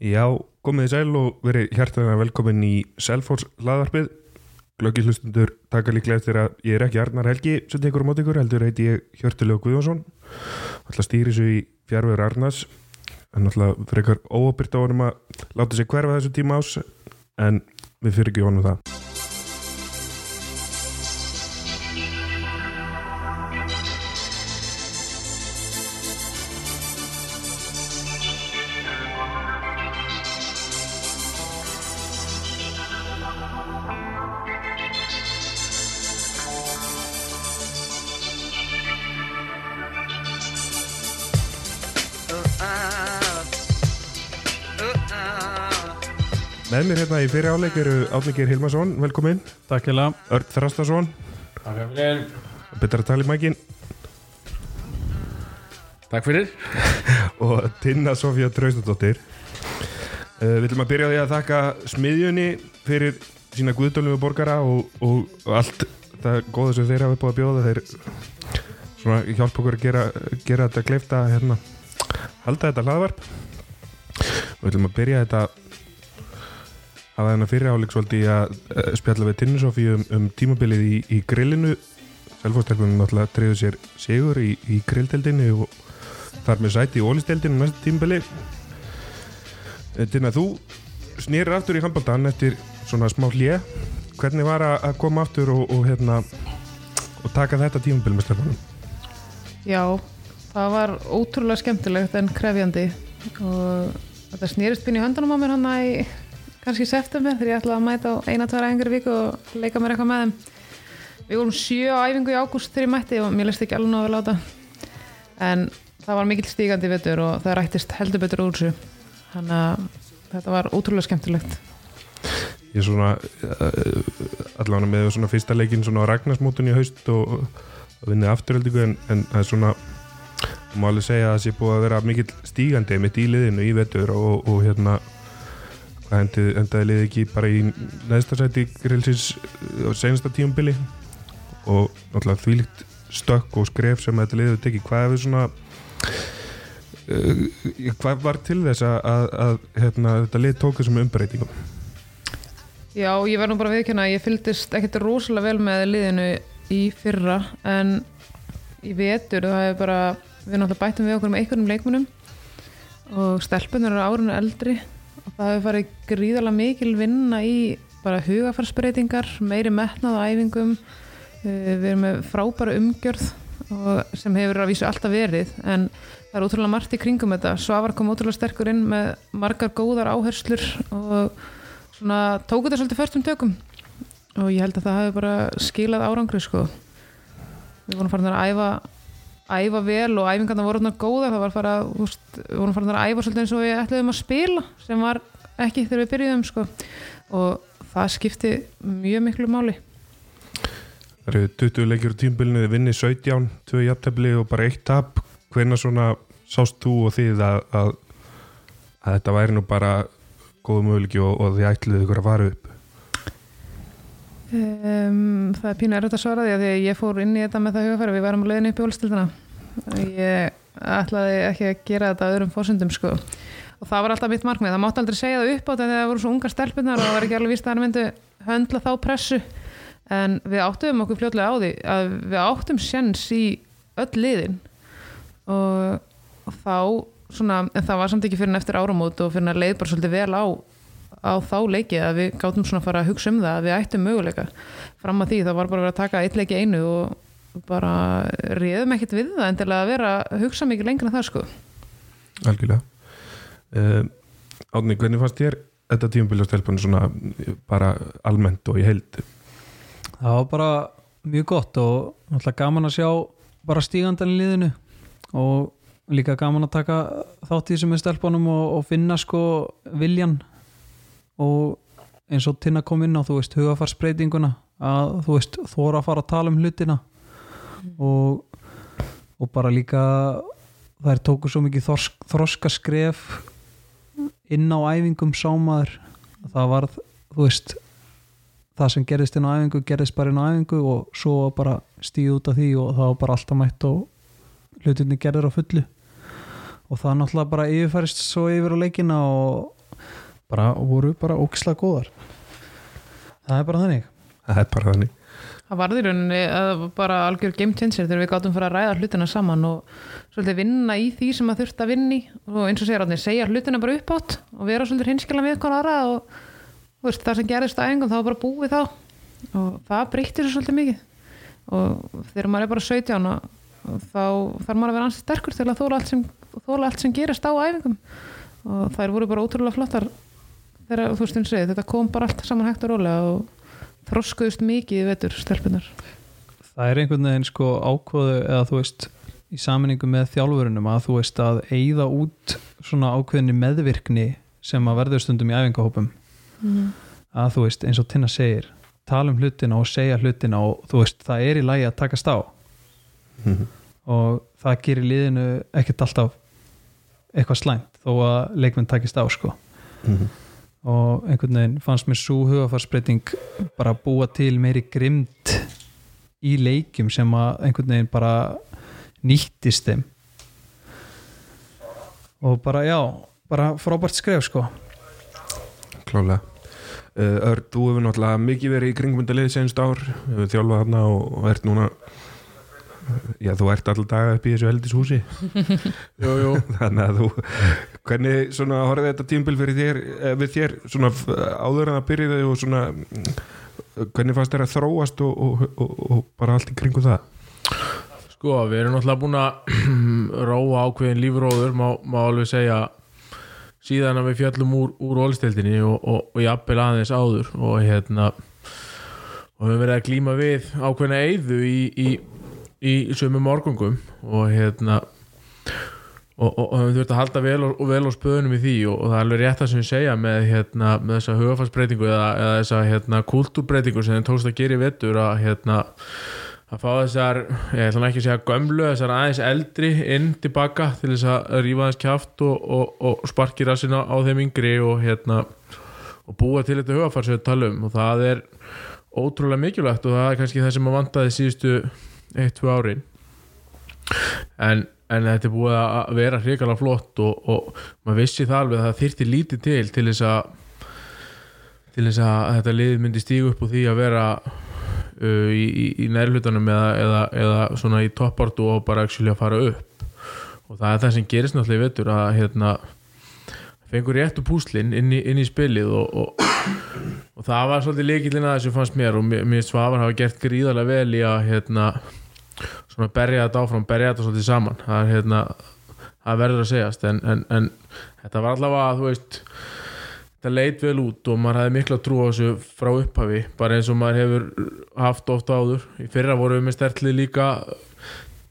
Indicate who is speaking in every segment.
Speaker 1: Já, komið í sæl og verið hjartalega velkomin í Selfors hlaðvarpið. Glöggi hlustundur taka líklega eftir að ég er ekki Arnar Helgi sem tekur á mót ykkur, heldur heiti ég Hjörtulega Guðjónsson. Alltaf stýri svo í fjárvegur Arnars, en alltaf frekar óabyrt á honum að láta sig hverfa þessu tíma ás, en við fyrir ekki honum það. Í fyrir áleik eru Átnikir Hilmarsson, velkomin,
Speaker 2: Takk ég lega
Speaker 1: Örn Þrastarsson,
Speaker 2: Takk fyrir
Speaker 1: betra að tala í mækin.
Speaker 2: Takk fyrir.
Speaker 1: Og Tinna Sofía Traustadóttir. Uh, við ætlum að byrja á því að þakka smiðjunni fyrir sína guðdólum borgara og, og, og allt það góða sem þeir hafa búið að bjóða. Þeir svona hjálpa okkur að gera, gera þetta kleifta hérna, halda þetta hlaðvarp. Við ætlum að byrja þetta að þennan fyrir áleik svolítið að uh, spjalla við Tinnu Sofíu um, um tímabilið í, í grillinu. Selfostelpunum náttúrulega treyðu sér sigur í, í grilldeldinu og þar með sæti í ólisteldinu næsta tímabili. Tinna, þú snýrir aftur í handbóltan eftir svona smá hlje hvernig var að að koma aftur og, og hérna og taka þetta tímabil með stelpunum?
Speaker 3: Já, það var ótrúlega skemmtilegt en krefjandi og þetta snýrist pinn í höndunum á mér hann í kannski september þegar ég ætlaði að mæta á eina, tværa engar viku og leika mér eitthvað með þeim. Við vorum sjö á æfingu í ágúst þegar ég mætti og mér leist ekki alveg náðu að láta en það var mikill stígandi vettur og það rættist heldur betur úr þessu. Þannig að þetta var ótrúlega skemmtilegt.
Speaker 1: Ég svona uh, allavega með svona fyrsta leikin svona Ragnarsmótun í haust og, vinnið afturöldingu en, en það er svona má alveg segja að það sé búið að vera mikill stígandi mitt í liðinu í vettur og, og hérna endið, endaði liðið ekki bara í neðsta sæti grillsins á senasta tíumbili og náttúrulega þvílíkt stökk og skref sem þetta liðið tekið. Hvað er við svona uh, hvað var til þess að, að, að hérna, þetta lið tók þessum umbreytingum?
Speaker 3: Já, ég verð nú bara viðkjöna ég fylgdist ekkert rosalega vel með liðinu í fyrra en í vetur það er bara við náttúrulega bættum við okkur með einhvernum leikmunum og stelpunar eru árinu eldri og það hefur farið gríðarlega mikil vinna í bara hugafarsbreytingar meiri metnað á æfingum. Eh, við erum með frábæra umgjörð sem hefur að vísu alltaf verið en það er ótrúlega margt í kringum þetta. Svavar kom ótrúlega sterkur inn með margar góðar áherslur og svona tóku þetta svolítið fyrstum tökum. Og ég held að það hefur bara skilað árangri sko. Við vorum farin að æfa æfa vel og æfingarna voru þarna góða það var fara, úst, við vorum farin að æfa svolítið eins og við ætluðum að spila sem var ekki þegar við byrjuðum sko og það skipti mjög miklu máli
Speaker 1: Það eru 20 leikjur tímbilinu, þið vinni 17, 2 jafntefli og bara eitt tap. Hvernig svona sást þú og þið að, að, að þetta væri nú bara góðu möguleiki og, og þið ætluðu ykkur að upp?
Speaker 3: Um, það er pínu erfitt að svara því að ég fór inn í þetta með það hugafæri við varum að leiðin upp í ólstildina ég ætlaði ekki að gera þetta öðrum fórsöndum sko. Og það var alltaf mitt markmið, það mátti aldrei segja það upp á þetta þegar það voru svo ungar stelpunar og það var ekki alveg víst að það myndu höndla þá pressu. En við áttum okkur fljótlega á því að við áttum sjens í öll liðin. Og þá svona, en það var samt ekki fyrir en eftir áramót og fyrir að leið bara svolítið vel á á þá leiki að við gáttum svona að fara að hugsa um það að við ættum möguleika. Fram að því það var bara að vera að taka eitt leiki einu og bara réðum ekkert við það en til að vera að hugsa mikið lengur en það sko.
Speaker 1: Algjörlega. Uh, Átni, hvernig fannst þér þetta tímabílastelpunni svona bara almennt og í held?
Speaker 2: Það var bara mjög gott og náttúrulega gaman að sjá bara stígandan í liðinu og líka gaman að taka þátt í þessum með stelpunum og, og finna sko viljan og eins og Tina kom inn á þú veist hugafarsbreytinguna að þú veist þóra að fara að tala um hlutina. Og, og bara líka þær tóku svo mikið þorsk, þroska skref inn á æfingum sámaður það var þú veist það sem gerðist inn á æfingu gerðist bara inn á æfingu og svo bara stíð út af því og það var bara alltaf mætt og hlutinni gerður á fullu. Og það náttúrulega bara yfirfærist svo yfir á leikina og bara voru bara ógislega góðar. Það er bara þannig.
Speaker 1: Það er bara þannig.
Speaker 3: Það varði í rauninni að bara algjör game changer þegar við gátum fyrir að ræða hlutina saman og svolítið vinna í því sem að þurft að vinni og eins og segja ráðni, segja hlutina bara upp átt og vera svolítið hinskila með hvað aðra og veist, það sem gerist á engum þá var bara búið þá. Og það breytir svo svolítið mikið. Og þegar maður er bara 17 og og þá þarf maður að vera ansið sterkur til að þóla allt sem, þóla allt sem gerist á æfingum. Og þær voru bara ótrúlega flottar þegar þú og segið, þetta kom bara allt saman hægt og rólega og þroskuðust mikið í vetur stelpunar
Speaker 2: það er einhvern veginn sko ákvöðu eða þú veist í saminningu með þjálfurunum að þú veist að eigða út svona ákveðinni meðvirkni sem að verður stundum í æfingahópum.
Speaker 3: Mm.
Speaker 2: að þú veist eins og Tina segir tala um hlutina og segja hlutina og þú veist það er í lagi að takast á. Og það gerir liðinu ekkert alltaf eitthvað slæmt þó að leikmenn takist á sko og einhvern veginn fannst mér svo hugafarsbreyting bara að búa til meiri grimd í leikjum sem að einhvern veginn bara nýttist þeim. Og bara já bara frábært skref sko.
Speaker 1: Klálega Uh, Örd, þú hefur náttúrulega mikið verið í kringmyndalið senst ár, hefur þjálfað þarna og, ert núna já, þú ert alltaf daga upp í þessu heldis húsi
Speaker 4: jú, jú.
Speaker 1: þannig að þú hvernig horfði þetta tímbil fyrir þér eh, við þér svona áður en það byrjuði og svona hvernig fannst þér að þróast og, og, og, og bara allt í kringu það?
Speaker 4: Sko, við erum náttúrulega búin að róa ákveðin lífróður, má, má alveg segja síðan að við fjöllum úr, úr ólistildinni og, jafnvel aðeins áður og hérna og við verið að glíma við ákveðina eyðu í, í, í sömu morgungum og hérna og, höfum þurft að halda vel og, og vel á spöðunum í því og, og það er alveg rétt að sem við segja með, hérna, með þessa hugafarsbreytingu eða, eða þessa hérna, kultúrbreytingu sem þeim tókst að gera í vettur að hérna að fá þessar, ég ætla nú ekki að segja gömlu, þessar aðeins eldri inn tilbaka til þess að rífa þess kjaft og, og, og sparki rassina á þeim yngri og hérna og búa til þetta hugafar sem við tala um og það er ótrúlega mikilvægt og það er kannski það sem að vantaði síðustu 1-2 árin. En, en þetta er búið að vera hrikalega flott og, og maður vissi það alveg að það þyrfti lítið til til þess að til þess að þetta lið myndi stígu upp úr því að vera uh, í, í, í nærlutanum eða, eða, eða svona í toppartu og bara að fara upp. Og það er það sem gerist náttúrulega í vetur að hérna fengur réttu púslinn inn, inn í spilið og, og, og það var svolítið leikillin að þessu fannst mér og mér, mér svafar hafa gert gríðarlega vel í að hérna svona berja þetta áfram, berja þetta svolítið saman. Það er hérna það verður að segjast en, en, en þetta var allavega þú veist þetta leit vel út og maður hefði mikla trú á þessu frá upphafi bara eins og maður hefur haft ofta áður. Í fyrra vorum við með stertlið líka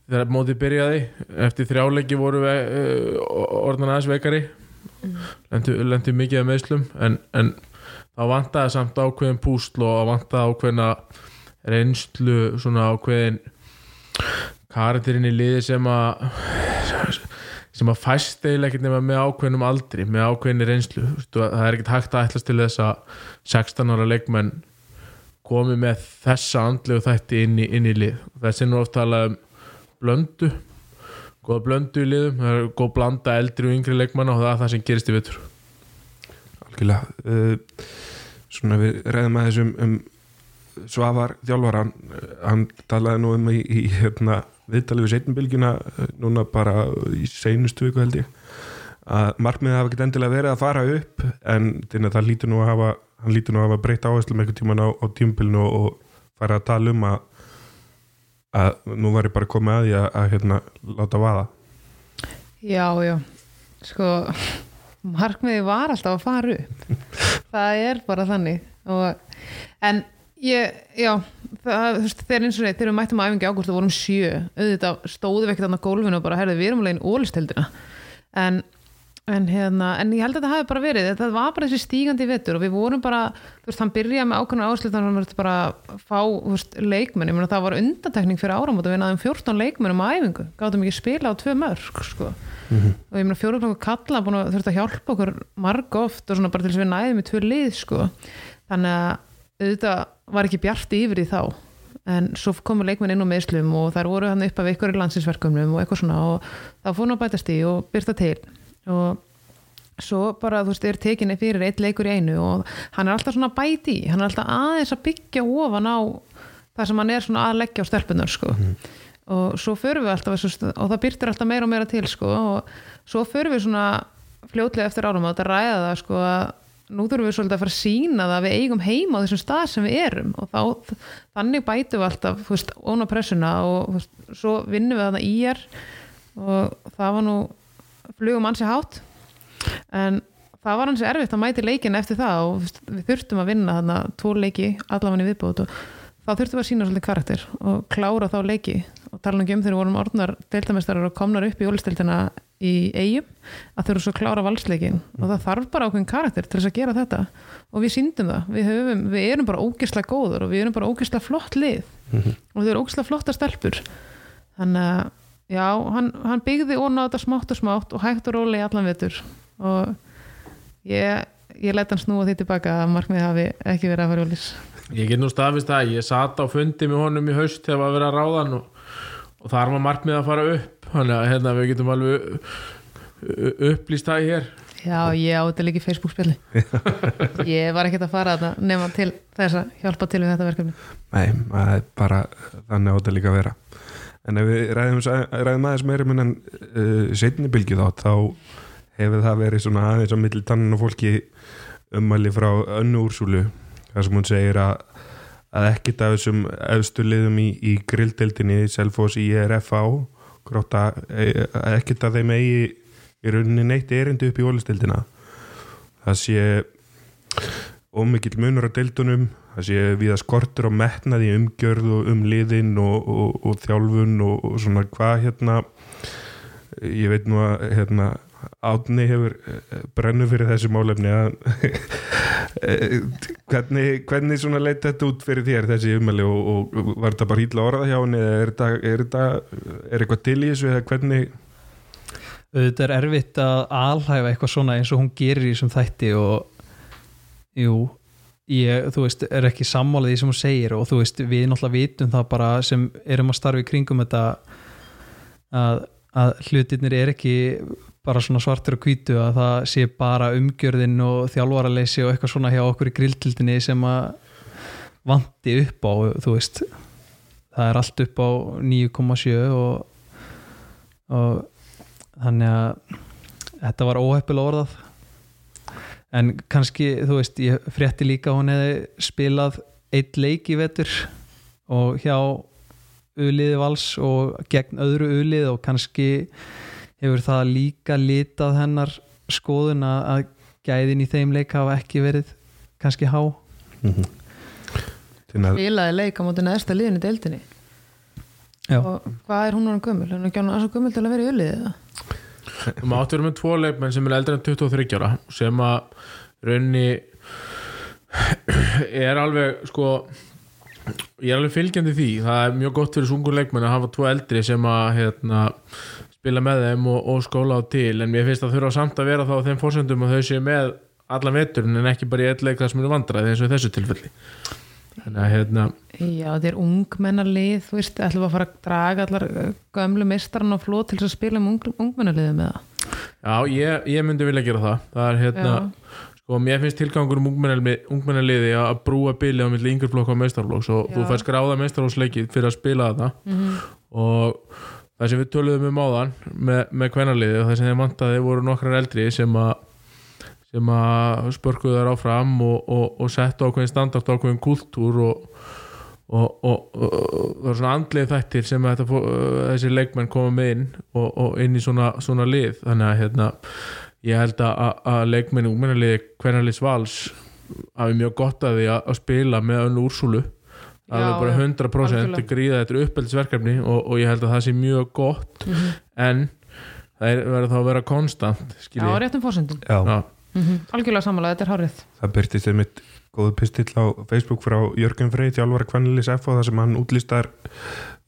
Speaker 4: þegar mótið byrjaði. Eftir þrjáleiki vorum við uh, orðan aðeins veikari. Lendi, lendi mikið af meðslum en, en þá vantaði samt ákveðin púsl og vantaði ákveðina reynslu svona ákveðin karakterinn í liði sem að sem að fæst eiginlega ekkert nema með ákveðnum aldri með ákveðinni reynslu. Það er ekkert hægt að ætlast til þess að 16 ára leikmenn komi með þessa andlegu þætti inn í, inn í lið. Þessi nú oft talað um blöndu góða blöndu í liðum það er góð blanda eldri og yngri leikmanna og það er það sem gerist í vittur
Speaker 1: algjörlega. Uh, svona við reyðum að þessum um Svavar þjálfaran hann talaði nú um í, í hérna, viðtalið við setnumbilgjuna núna bara í seinustu viku held ég að markmiðið hafa ekkert endilega verið að fara upp en það lítur nú að hafa hann lítur nú að hafa breytt áherslum einhvern tíman á, á tímbilinu og, fara að tala um að að nú var ég bara komið að því að, að hérna, láta vaða.
Speaker 3: Já, já, sko markmiði var alltaf að fara upp. Það er bara þannig. Og, en ég, já það, þú veist, þegar eins og þegar við mættum að æfingi ágúst og vorum sjö, auðvitað stóðum við ekkert annað gólfinu og bara, herðu, við erum alveg í ólisteldina en, en hérna, en ég held að þetta hafi bara verið, þetta var bara þessi stígandi vetur og við vorum bara, þú veist, hann byrjaði með ákveðna áherslu þannig að hann bara að fá þú veist, leikmenn, ég meina það var undantekning fyrir áramót og við náðum 14 leikmennum á æfingu. Gátum ekki spila á tvö mörg sko. og ég meina fjóruflokkur kalla búin að þurft að hjálpa okkur marg oft og svona bara til þess að við næðum í tvö lið sko. þannig að auðvitað var ekki bjart yfir í þá en svo komu leikmenn inn á meðslum og þær voru hann upp af ykkur í landsinsverkumnum og eitthvað svona og það fór nú að bætast í og byrta til og svo bara, þú veist, er tekinni fyrir eitt leikur í einu og hann er alltaf svona bæti hann er alltaf aðeins að byggja ofan á það sem hann er svona að leggja á stelpunar sko. og svo förum við alltaf og það byrtir alltaf meira og meira til sko. og svo förum við svona fljótlega eftir árum að þetta ræða það sko, að nú þurfum við svolítið að fara að sína það að við eigum heima á þessum stað sem við erum. Og þá, þannig bætum við alltaf veist, óna pressuna og veist, svo vinnum við þarna í er og það var nú flugum ansi hátt en það var hansi erfitt að mæti leikin eftir það og veist, við þurftum að vinna þarna tvo leiki allavega í viðbót og þá þurftum við að sína svolítið karakter og klára þá leiki og tala um þegar vorum orðnar deildamestarar og komnar upp í ólistildina í eigum að þau eru svo að klára valsleikin og það þarf bara ákveðin karakter til þess að gera þetta. Og við síndum það, við, höfum, við erum bara ógislega góður og við erum bara ógislega flott lið. Og þau eru ógislega flotta stelpur. Þannig að já, hann, hann byggði ón á þetta smátt og smátt og hægt og róli í allan vetur. Og ég, ég let hann snúa því tilbaka að markmið hafi ekki verið að fara jólis
Speaker 4: Ég get nú staðfist það, ég sat á fundi með honum í haust þegar var að vera að ráða hann og, og þar var markmið að fara upp þannig að hérna, við getum alveg u- upplýst það hér.
Speaker 3: Já, ég átti líka í Facebook spjalli Ég var ekkert að fara þarna nema til þess að hjálpa til við þetta verkefni.
Speaker 1: Nei, það er bara þannig átt að líka vera. En ef við ræðum, ræðum aðeins meira um en uh, setni bylgi þá þá hefur það verið svona aðeins á milli tannin og fólki ummæli frá önnu úrsúlu. Þar sem hún segir að, að ekkit af þessum efstu liðum í, í grilldeldinni Selfoss í ERFA gróta, e- að ekkit af þeim eigi í rauninni neitt erindi upp í ólistildina það sé ómikill munur á deildunum það sé við að skortur á metnaði umgjörð og um liðin og, og, og þjálfun og, og svona hvað hérna ég veit nú að hérna Átni hefur eh, brennu fyrir þessu málefni eh, hvernig, hvernig svona leit þetta út fyrir þér þessi umæli og, og var þetta bara hýtla orða hjá henni eða er þetta, er þetta er eitthvað til í þessu eða hvernig
Speaker 2: auðvitað er erfitt að alhæfa eitthvað svona eins og hún gerir í þessum þætti og jú ég, þú veist, er ekki sammálið því sem hún segir og þú veist, við náttúrulega vitum það bara sem erum að starfa í kringum þetta að, að hlutirnir er ekki bara svona svartur og hvítu að það sé bara umgjörðin og þjálfaraleysi og eitthvað svona hjá okkur í grilltildinni sem að vanti upp á, þú veist. Það er allt upp á 9,7 og, og þannig að þetta var óheppilega orðað. En kannski, þú veist, ég frétti líka hún hefði spilað eitt leik í vetur og hjá uliði vals og gegn öðru ulið og kannski hefur það líka litað hennar skoðun að að gæðin í þeim leik hafa ekki verið kannski há
Speaker 1: Þannig að
Speaker 3: Spilaði leik á móti neðsta liðinu deildinni
Speaker 2: Já.
Speaker 3: og hvað er hún orðin gömul? Er hún ekki orðin svo gömul til að vera í uliðið það?
Speaker 4: Mátt vera með tvo leikmenn sem er eldri en 23 ára sem að raunni er alveg sko ég er alveg fylgjandi því það er mjög gott fyrir sungur leikmenn að hafa tvo eldri sem að hérna, spila með þeim og, og skóla á til en mér finnst að þurfa samt að vera þá á þeim fórsöndum að þau séu með allan veturinn en ekki bara í eitt leik það sem eru vandraði eins og þessu tilfelli þannig að hérna
Speaker 3: Já, er ungmennalið, þú veist, ætlum að fara að draga allar uh, gömlu mistarinn á flót til að spila með ung, ungmennaliðið með það.
Speaker 4: Já, ég, ég myndi vilja gera það Það er hérna, sko, mér finnst tilgangur um ungmennali- ungmennaliði að brúa bili á milli yngri flokk og meistarflokks og þú
Speaker 3: Já.
Speaker 4: fær skráða meistarflokksleiki fyrir að spila þetta
Speaker 3: Mhm.
Speaker 4: og það sem við töluðum um áðan með, með kvennaliði og það sem þeir mantaði voru nokkrar eldri sem að sem að spörkuðu þær áfram og, og, og settu ákveðin standart ákveðin kultúr og, og, það er svona andlið þættir sem fó- þessi leikmenn koma með inn og, inn í svona, svona lið. Þannig að hérna, ég held að, leikmenn ungmennaliði hvernaliðs vals hafi mjög gott að því að, að spila með önnu úrsúlu alveg
Speaker 3: Já,
Speaker 4: bara
Speaker 3: já,
Speaker 4: 100%
Speaker 3: algjörlega.
Speaker 4: gríða þetta er uppeldisverkefni og, og ég held að það sé mjög gott
Speaker 3: Mhm.
Speaker 4: en það er, verður þá að vera konstant
Speaker 3: Já, réttum fórsendum. Mm Algjörlega sammála, þetta er hárið.
Speaker 1: það byrtist einmitt góðu pistill á Facebook frá Jörgen Frey, þjálfara Kvennilis F þar sem hann útlistar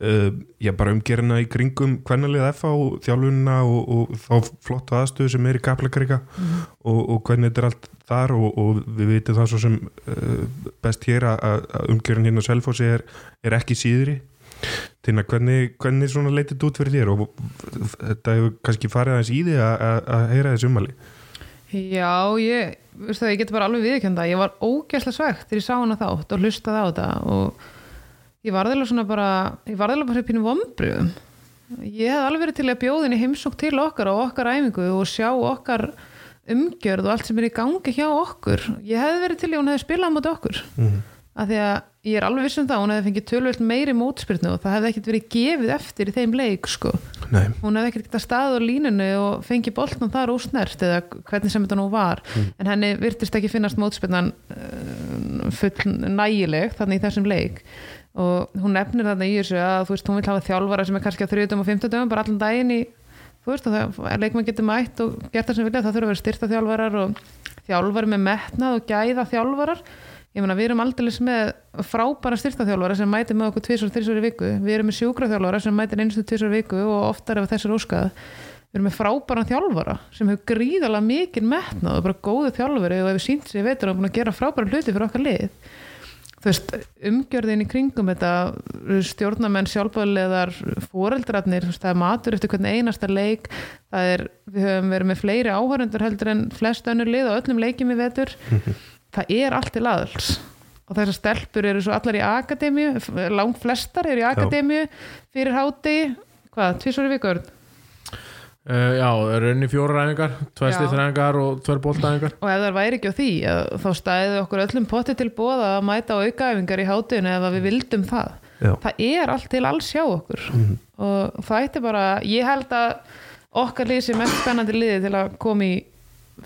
Speaker 1: uh, já, bara umgerina í kringum Kvennilið F og þjálfunina og, og þá flottu aðstöðu sem er í Kaplakrika og, og hvernig þetta er allt þar og, og við vitum það svo sem uh, best hér að, umgerin hérna á Selfossi er, er ekki síðri. Tina, hvernig, hvernig svona leitið út fyrir þér og þetta hefur kannski farið aðeins í því að, heyra þessu umali
Speaker 3: Já, ég, það, ég get bara alveg viðkjönda ég var ógæslega svegt þegar ég sá hana þátt og hlustaði á þetta og ég var þeirlega svona bara ég var þeirlega bara pínu vombriðum ég hef alveg verið til að bjóðin í heimsók til okkar og okkar æfingu og sjá okkar umgjörð og allt sem er í gangi hjá okkur. Ég hef verið til að hún hefði spilað á móti okkur.
Speaker 1: Mhm.
Speaker 3: af því að ég er alveg viss um það hún hefði fengið tölvöld meiri mótspyrnu og það hefði ekkert verið gefið eftir í þeim leik sko.
Speaker 1: Nei,
Speaker 3: hún hefði ekkert getað staðið á línunu og fengið boltan þar ósnert eða hvernig sem þetta nú var. En henni virtist ekki finnast mótspilnan uh, full nægileg þannig í þessum leik. Og hún nefnir þarna í þessu að þú veist, hún vil hafa þjálfara sem er kannski á 30 og 50 dögum bara allan daginn í þú veist, það leikmann getur mætt og gert það sem vilja, það þurfa að vera styrta þjálfarar og þjálfari með metnað og gæða þjálfarar ég meina við erum aldrei með frábæra styrtaþjálfara sem mætir með okkur tvisar, þrisar í viku. Við erum með sjúkraþjálfara sem mætir einstu tvisar í viku og oftar ef þessar óskað. Við erum með frábæra þjálfara sem hefur gríðalega mikið metnað og bara góðu þjálfari og hefur sínt sér veitur og búin að gera frábæra hluti fyrir okkar lið. Þú veist, umgjörðin í kringum þetta stjórnamenn sjálfbáðleðar foreldrarnir, þú veist, það er matur eftir hvern einasta leik. Það er, við höfum verið með fleiri áhörundur heldur en flest önnur lið og öllum leikjum í vetur það er allt til aðals. Og þessar stelpur eru svo allar í akademíu langt flestar eru í akademíu fyrir háti, hvað, tvisvar í vikur
Speaker 4: Uh, já, það eru enni fjóra ræðingar tvær
Speaker 3: Já.
Speaker 4: stýttræðingar og tvær boltræðingar
Speaker 3: og ef það væri ekki á því að, þá stæði okkur öllum potti til bóða að mæta á aukaæfingar í hátinu ef að við vildum það.
Speaker 1: Já,
Speaker 3: það er allt til alls hjá okkur. Og það ætti bara ég held að okkar sé mest spennandi liði til að koma í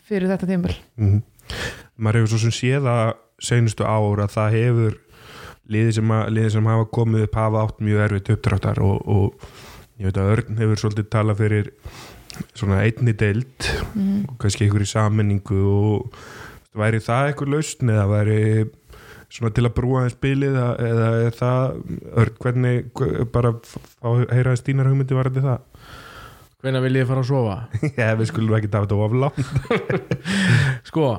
Speaker 3: fyrir þetta tímbil
Speaker 1: mm maður hefur svo sem séð að seinustu ár að það hefur liði sem, að, liði sem hafa komið upp hafa átt mjög erfitt uppdráttar og, og ég veit að Örn hefur svolítið talað fyrir svona einni deild og kannski einhverju sammenningu og væri það eitthvað lausn eða væri svona til að brúa þeim spilið eða er það Örn, hvernig bara fá heyraði Stínar hugmyndi varandi það?
Speaker 4: Hvenær vil ég fara að sofa?
Speaker 1: Já, við skulum ekki tafa þetta oflá
Speaker 4: sko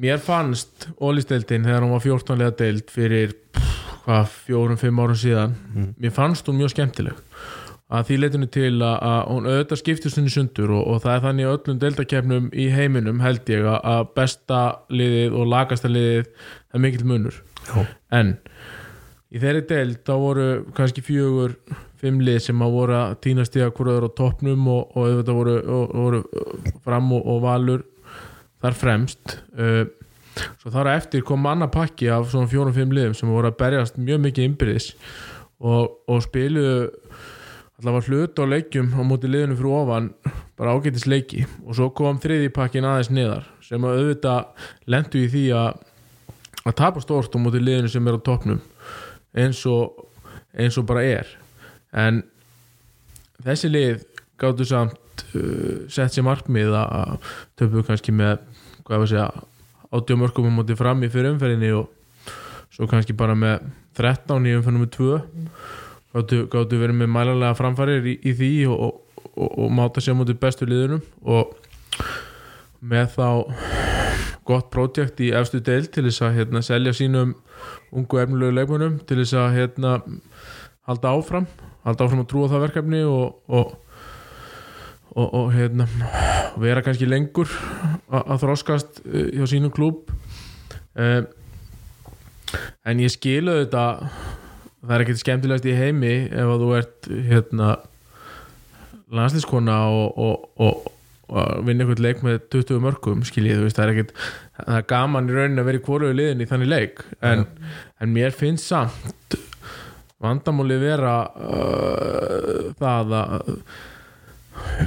Speaker 4: mér fannst ólisteildin þegar hún var 14 lega deild fyrir pff, hvað, fjórum, fimm árum síðan
Speaker 1: Mm.
Speaker 4: mér fannst hún mjög skemmtileg að því leitinu til að, að hún auðvitað skiptist henni sundur og, og það er þannig í öllum deildakefnum í heiminum held ég að, að besta liðið og lagasta liðið er mikill munur
Speaker 1: Já.
Speaker 4: en í þeirri deild þá voru kannski fjögur fimm lið sem að voru að týna stiga hverjaður á toppnum og, og auðvitað voru, voru fram og, og valur þar fremst uh, svo þar eftir kom annar pakki af svona fjórum-fimm liðum sem voru að berjast mjög mikið innbyrðis og, og spiluðu allavega hlut á leikjum á móti liðinu fyrir ofan bara ágætis leiki. Og svo kom þriði pakkin aðeins niðar sem að auðvitað lendu í því að að tapa stórt á móti liðinu sem er á toppnum eins og eins og bara er. En þessi lið gáttu samt uh, sett sér markmið að töpu kannski með hvað var að segja átjá mörgum á móti fram í fyrir umferðinni og svo kannski bara með 13 í umferðinni með 2 gáttu, gáttu verið með mælanlega framfærir í, í því og, og, og, og máta sér móti bestu liðunum og með þá gott prójekt í efstu deil til þess að hérna, selja sínum ungu efnilegu leikmönum til þess að hérna, halda áfram halda áfram að trúa það verkefni og, og, og, og hérna, vera kannski lengur að, þroskast eh, hjá sínum klúb um, en ég skilu þetta það er ekkert skemmtilegast í heimi ef að þú ert hérna landslískona og, og, og, vinna einhvern leik með 20 mörgum skiljið, það er ekkert það er gaman í rauninni að vera í hvoruðu liðin í þannig leik. En, en mér finnst samt vandamáli vera uh, það að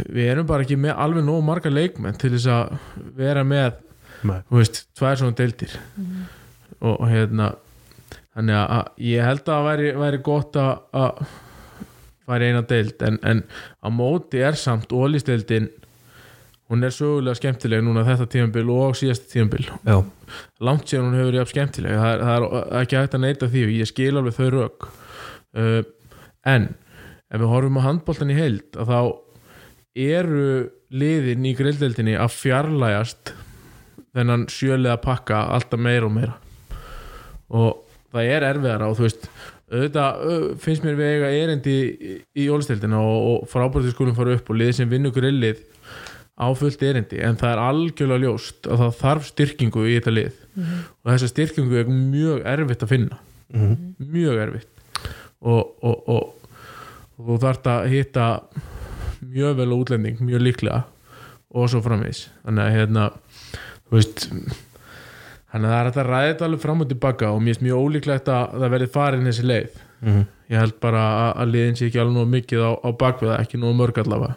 Speaker 4: við erum bara ekki með alveg nóg marga leikmenn til þess að vera með þú veist, tvær svona deildir. Og, og hérna þannig að, að ég held að það væri, væri gott að, að fara í eina deild en, en á móti er samt ólisteildin hún er sögulega skemmtileg núna þetta tímabil og síðasta tímabil.
Speaker 1: Já,
Speaker 4: langt síðan hún hefur verið jafn skemmtileg. Það er, það er ekki hægt að neita því. Og ég skil alveg þau rauk uh, en ef við horfum á handboltan í heild að þá eru liðin í grilldeldinni að fjarlægast þennan sjölega pakka alltaf meira og meira. Og það er erfiðara og þú veist auðvitað finnst mér við eiga erindi í, í jólistildina og, og frábærið skulum fara upp og liðið sem vinnur grillið á fullt erindi en það er algjörlega ljóst að það þarf styrkingu í þetta lið. Og þessa styrkingu er mjög erfitt að finna.
Speaker 1: Mhm.
Speaker 4: mjög erfitt. Og, og, og, og þú þarft að hitta mjög vel á útlending mjög líklega og svo framvegis. Þannig að hérna veist þannig að það er ræða þetta alveg fram og tilbaka og mér finnst mjög ólíklegt að það verði farin þessi leið.
Speaker 1: Mhm.
Speaker 4: ég held bara að, að liðin sé ekki alveg nóg mikið á, á bakveða, ekki nóg mörg allavega.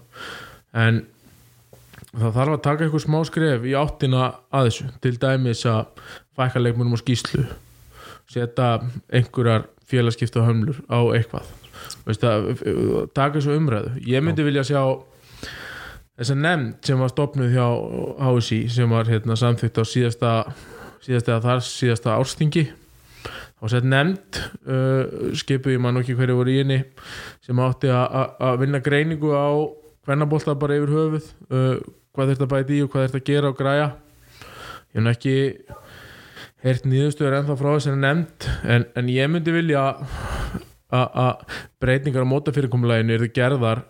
Speaker 4: En það þarf að taka eitthvað smá skref í áttina að þessu, til dæmis að fækka leikmunum á skýslu setja einhverjar félagskipta hömlur á eitthvað. Veist að, taka þessu umræðu. Ég myndi vilja sjá þessa nefnd sem var stopnuð hjá HSI sem var hérna, samþykkt á síðasta síðasta þar síðasta árstingi og sett nefnd uh, skipuð ég man ekki hverju voru í henni sem átti að- að að vinna greiningu á hvernabólta bara yfir höfuð uh, hvað þetta bæti í og hvað þetta gera og græja. Ég nú ekki heyrt nýðustöður ennþá frá þessari nefnd en, en ég myndi vilja að- að breytingar á mótafyrirkomulaginu eru gerðar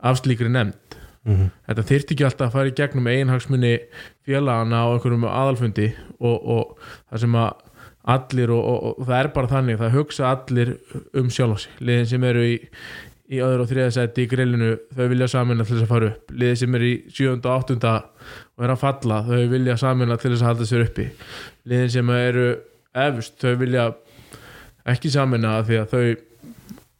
Speaker 4: af slíkri nefnd
Speaker 1: Mhm.
Speaker 4: þetta þyrfti ekki alltaf að fara í gegnum eiginhagsmunni félagana á einhverjum aðalfundi og, og það sem að allir og, og, og það er bara þannig það hugsa allir um sjálf sig liðin sem eru í, í öðru og þriða seti í grillinu þau vilja samina til þess að fara upp. Liðin sem eru í sjönda og áttunda og eru að falla þau vilja samina til þess að halda sér uppi. Liðin sem eru efst þau vilja ekki samina því að þau